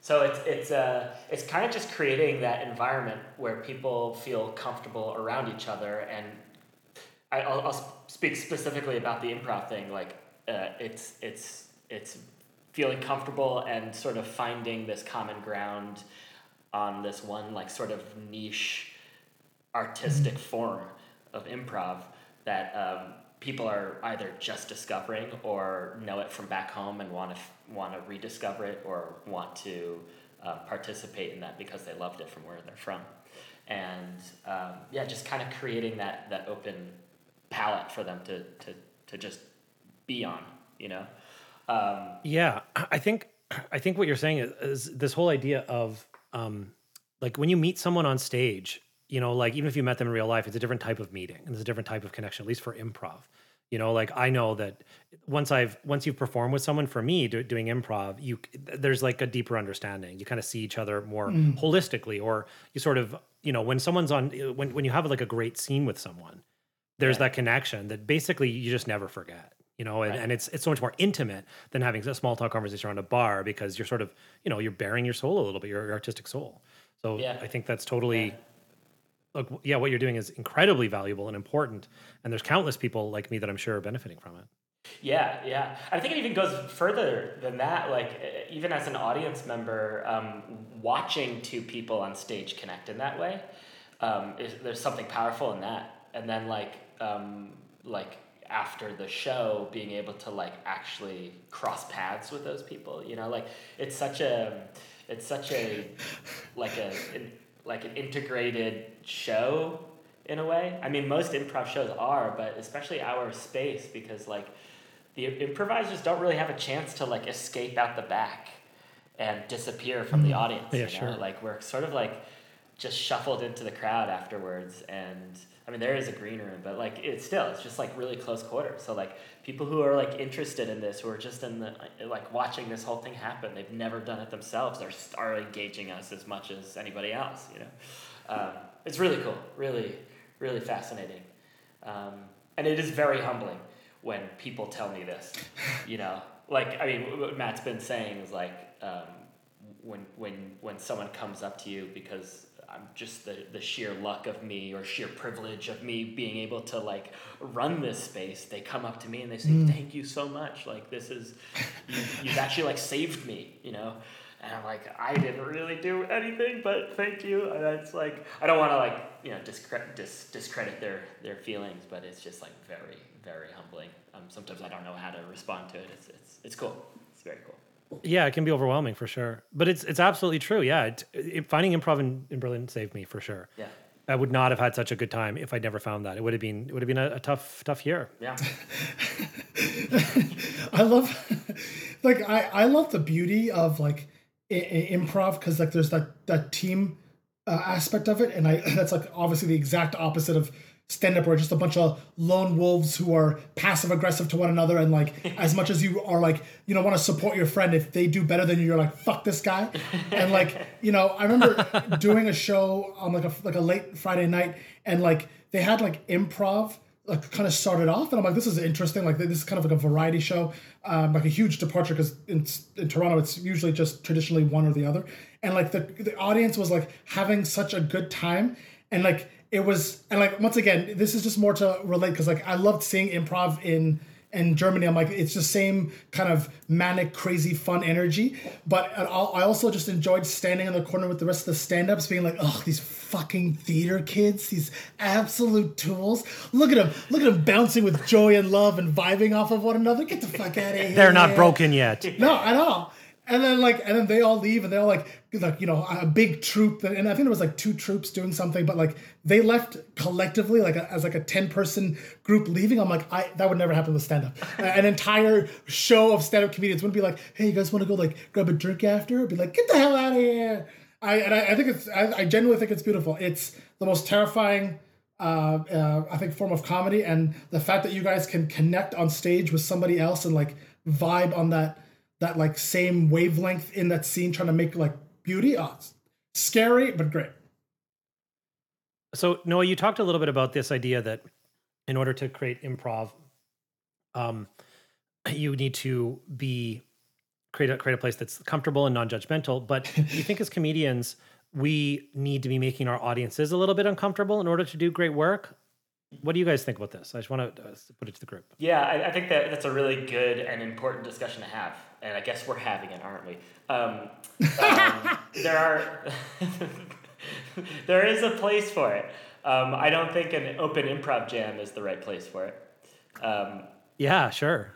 so it's it's uh, it's kind of just creating that environment where people feel comfortable around each other. And I, will I'll speak specifically about the improv thing. Like uh, it's it's it's feeling comfortable and sort of finding this common ground on this one like sort of niche artistic mm-hmm. form of improv that um, people are either just discovering or know it from back home and want to f- want to rediscover it or want to uh, participate in that because they loved it from where they're from and um, yeah just kind of creating that that open palette for them to to, to just be on, you know? Um, yeah, I think I think what you're saying is, is this whole idea of um, like when you meet someone on stage, you know, like even if you met them in real life, it's a different type of meeting and it's a different type of connection, at least for improv. You know, like I know that once I've once you've performed with someone, for me do, doing improv, you there's like a deeper understanding. You kind of see each other more mm. holistically, or you sort of you know when someone's on when when you have like a great scene with someone, there's yeah. that connection that basically you just never forget you know, and, right. and it's it's so much more intimate than having a small talk conversation around a bar because you're sort of, you know, you're bearing your soul a little bit, your, your artistic soul. So yeah. I think that's totally yeah. look, yeah, what you're doing is incredibly valuable and important. And there's countless people like me that I'm sure are benefiting from it. Yeah, yeah. I think it even goes further than that. Like, even as an audience member, um, watching two people on stage connect in that way, um, is, there's something powerful in that. And then, like, um, like after the show being able to like actually cross paths with those people you know like it's such a it's such a like a like an integrated show in a way i mean most improv shows are but especially our space because like the improvisers don't really have a chance to like escape out the back and disappear from the mm. audience yeah, you know? sure. like we're sort of like just shuffled into the crowd afterwards and I mean, there is a green room, but like it's still it's just like really close quarters. So like people who are like interested in this, who are just in the like watching this whole thing happen, they've never done it themselves. They're are engaging us as much as anybody else. You know, um, it's really cool, really, really fascinating, um, and it is very humbling when people tell me this. You know, like I mean, what Matt's been saying is like um, when when when someone comes up to you because I'm just the, the sheer luck of me or sheer privilege of me being able to like run this space. They come up to me and they say, mm. "Thank you so much. Like this is, you, you've actually like saved me." You know, and I'm like, I didn't really do anything, but thank you. And it's like I don't want to like you know discredit dis- discredit their their feelings, but it's just like very very humbling. Um, sometimes I don't know how to respond to it. It's it's it's cool. It's very cool. Yeah, it can be overwhelming for sure, but it's it's absolutely true. Yeah, it, it, finding improv in, in Berlin saved me for sure. Yeah. I would not have had such a good time if I'd never found that. It would have been it would have been a, a tough tough year. Yeah. I love, like I I love the beauty of like i- i- improv because like there's that that team uh, aspect of it, and I that's like obviously the exact opposite of stand up where just a bunch of lone wolves who are passive aggressive to one another and like as much as you are like you know want to support your friend if they do better than you you're like fuck this guy. And like you know i remember doing a show on like a like a late friday night and like they had like improv like kind of started off and i'm like this is interesting like this is kind of like a variety show um, like a huge departure because in, in toronto it's usually just traditionally one or the other. And like the, the audience was like having such a good time and like it was and like once again this is just more to relate because like i loved seeing improv in in germany i'm like it's the same kind of manic crazy fun energy but I I also just enjoyed standing in the corner with the rest of the stand-ups being like oh these fucking theater kids these absolute tools look at them look at them bouncing with joy and love and vibing off of one another get the fuck out of here They're not broken yet. no, at all. And then like, and then they all leave, and they're all like, like you know, a big troupe. And I think there was like two troupes doing something, but like they left collectively, like a, as like a ten person group leaving. I'm like, I that would never happen with stand up. An entire show of stand up comedians wouldn't be like, hey, you guys want to go like grab a drink after? Be like, get the hell out of here. I and I, I think it's I, I genuinely think it's beautiful. It's the most terrifying uh, uh, I think form of comedy, and the fact that you guys can connect on stage with somebody else and like vibe on that that like same wavelength in that scene, trying to make like beauty. Oh, scary but great. So Noah, you talked a little bit about this idea that in order to create improv, um, you need to be create a create a place that's comfortable and non-judgmental. But you think as comedians, we need to be making our audiences a little bit uncomfortable in order to do great work. What do you guys think about this? I just want to uh, put it to the group. Yeah, I, I think that that's a really good and important discussion to have, and I guess we're having it, aren't we? Um, um, there are there is a place for it. Um, I don't think an open improv jam is the right place for it. Um, Yeah, sure.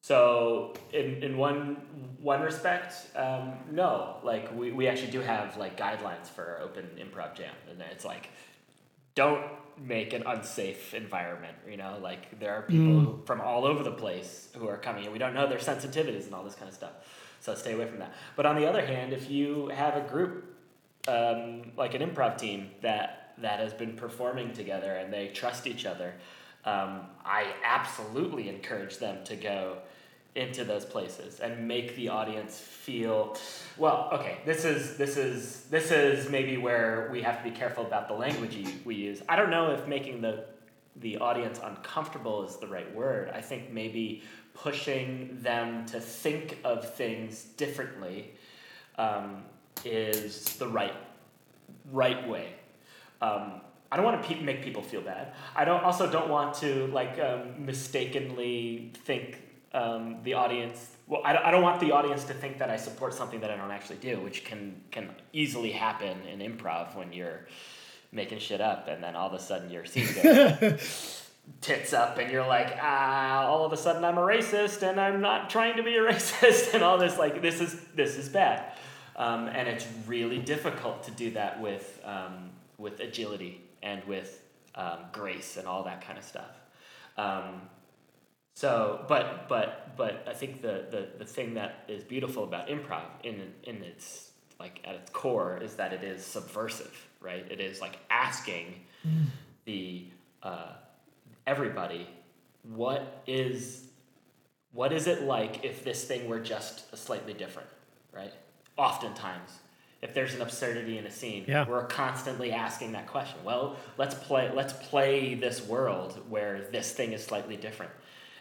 so in, in one one respect, um, no. Like we, we actually do have like guidelines for our open improv jam, and it's like don't make an unsafe environment. You know, like there are people Mm. from all over the place who are coming, and we don't know their sensitivities and all this kind of stuff. So stay away from that. But on the other hand, if you have a group um, like an improv team that that has been performing together and they trust each other, um, I absolutely encourage them to go into those places and make the audience feel well okay this is this is this is maybe where we have to be careful about the language we use. I don't know if making the the audience uncomfortable is the right word. I think maybe pushing them to think of things differently um, is the right right way. Um, I don't want to pe- make people feel bad. I don't also don't want to like um, mistakenly think um, the audience. Well, I don't, I don't want the audience to think that I support something that I don't actually do, which can can easily happen in improv when you're making shit up and then all of a sudden your scene goes tits up and you're like ah all of a sudden i'm a racist and i'm not trying to be a racist and all this like this is this is bad um, and it's really difficult to do that with um, with agility and with um, grace and all that kind of stuff. Um, so but but but i think the, the the thing that is beautiful about improv in in its like at its core is that it is subversive right? It is like asking the uh, everybody what is what is it like if this thing were just slightly different right oftentimes if there's an absurdity in a scene Yeah. we're constantly asking that question. Well let's play let's play this world where this thing is slightly different.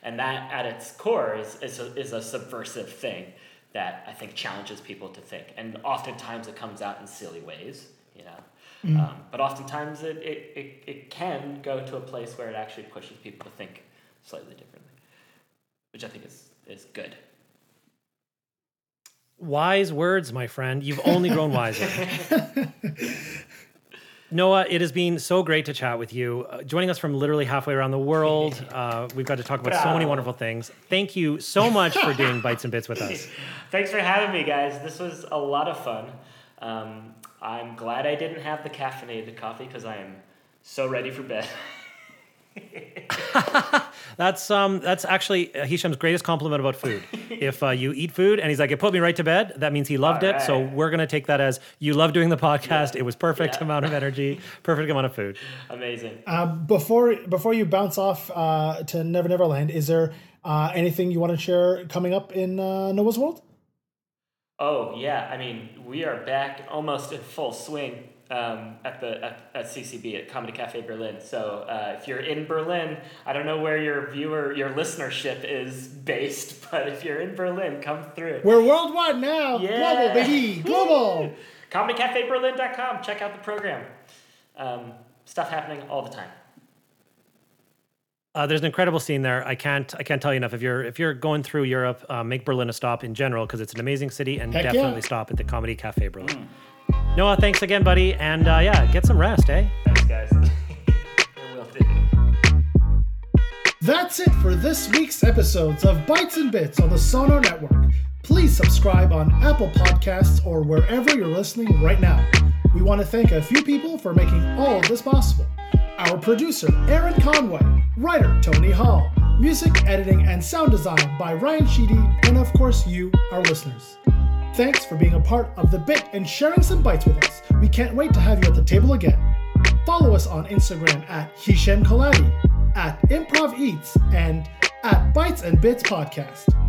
And that at its core is, is, a, is a subversive thing that i think challenges people to think. And oftentimes it comes out in silly ways you know? Mm. um, but oftentimes it, it, it, it can go to a place where it actually pushes people to think slightly differently which i think is, is good Wise words, my friend. You've only grown wiser. Noah, it has been so great to chat with you. Uh, joining us from literally halfway around the world, uh, we've got to talk about so many wonderful things. Thank you so much for doing Bites and Bits with us. Thanks for having me, guys. This was a lot of fun. Um, I'm glad I didn't have the caffeinated coffee because I am so ready for bed. That's um that's actually uh, Hisham's greatest compliment about food. if uh, you eat food and he's like it put me right to bed, that means he loved All it. So we're gonna take that as you love doing the podcast. It was perfect Yeah. amount of energy, perfect amount of food. Amazing. Uh, before before you bounce off uh, to Never Never Land, is there uh, anything you want to share coming up in uh, Noah's World? Oh yeah, I mean we are back almost in full swing um, at the at, at CCB at Comedy Cafe Berlin. So uh, if you're in Berlin, I don't know where your viewer your listenership is based, but if you're in Berlin, come through. We're worldwide now. Yeah. Global, baby. Global. ComedyCafeBerlin.com. Check out the program. Um, stuff happening all the time. Uh, there's an incredible scene there. I can't I can't tell you enough. If you're if you're going through Europe, uh, make Berlin a stop in general because it's an amazing city, and Heck yeah. definitely stop at the Comedy Cafe Berlin. Noah, thanks again, buddy, and uh, yeah, get some rest, eh? Thanks, guys. That's it for this week's episodes of Bites and Bits on the Sonar Network. Please subscribe on Apple Podcasts or wherever you're listening right now. We want to thank a few people for making all of this possible. Our producer, Aaron Conway, writer, Tony Hall, music editing and sound design by Ryan Sheedy, and of course, you, our listeners. Thanks for being a part of the bit and sharing some bites with us. We can't wait to have you at the table again. Follow us on Instagram at Hisham Kelati, at Improv Eats, and at Bites and Bits Podcast.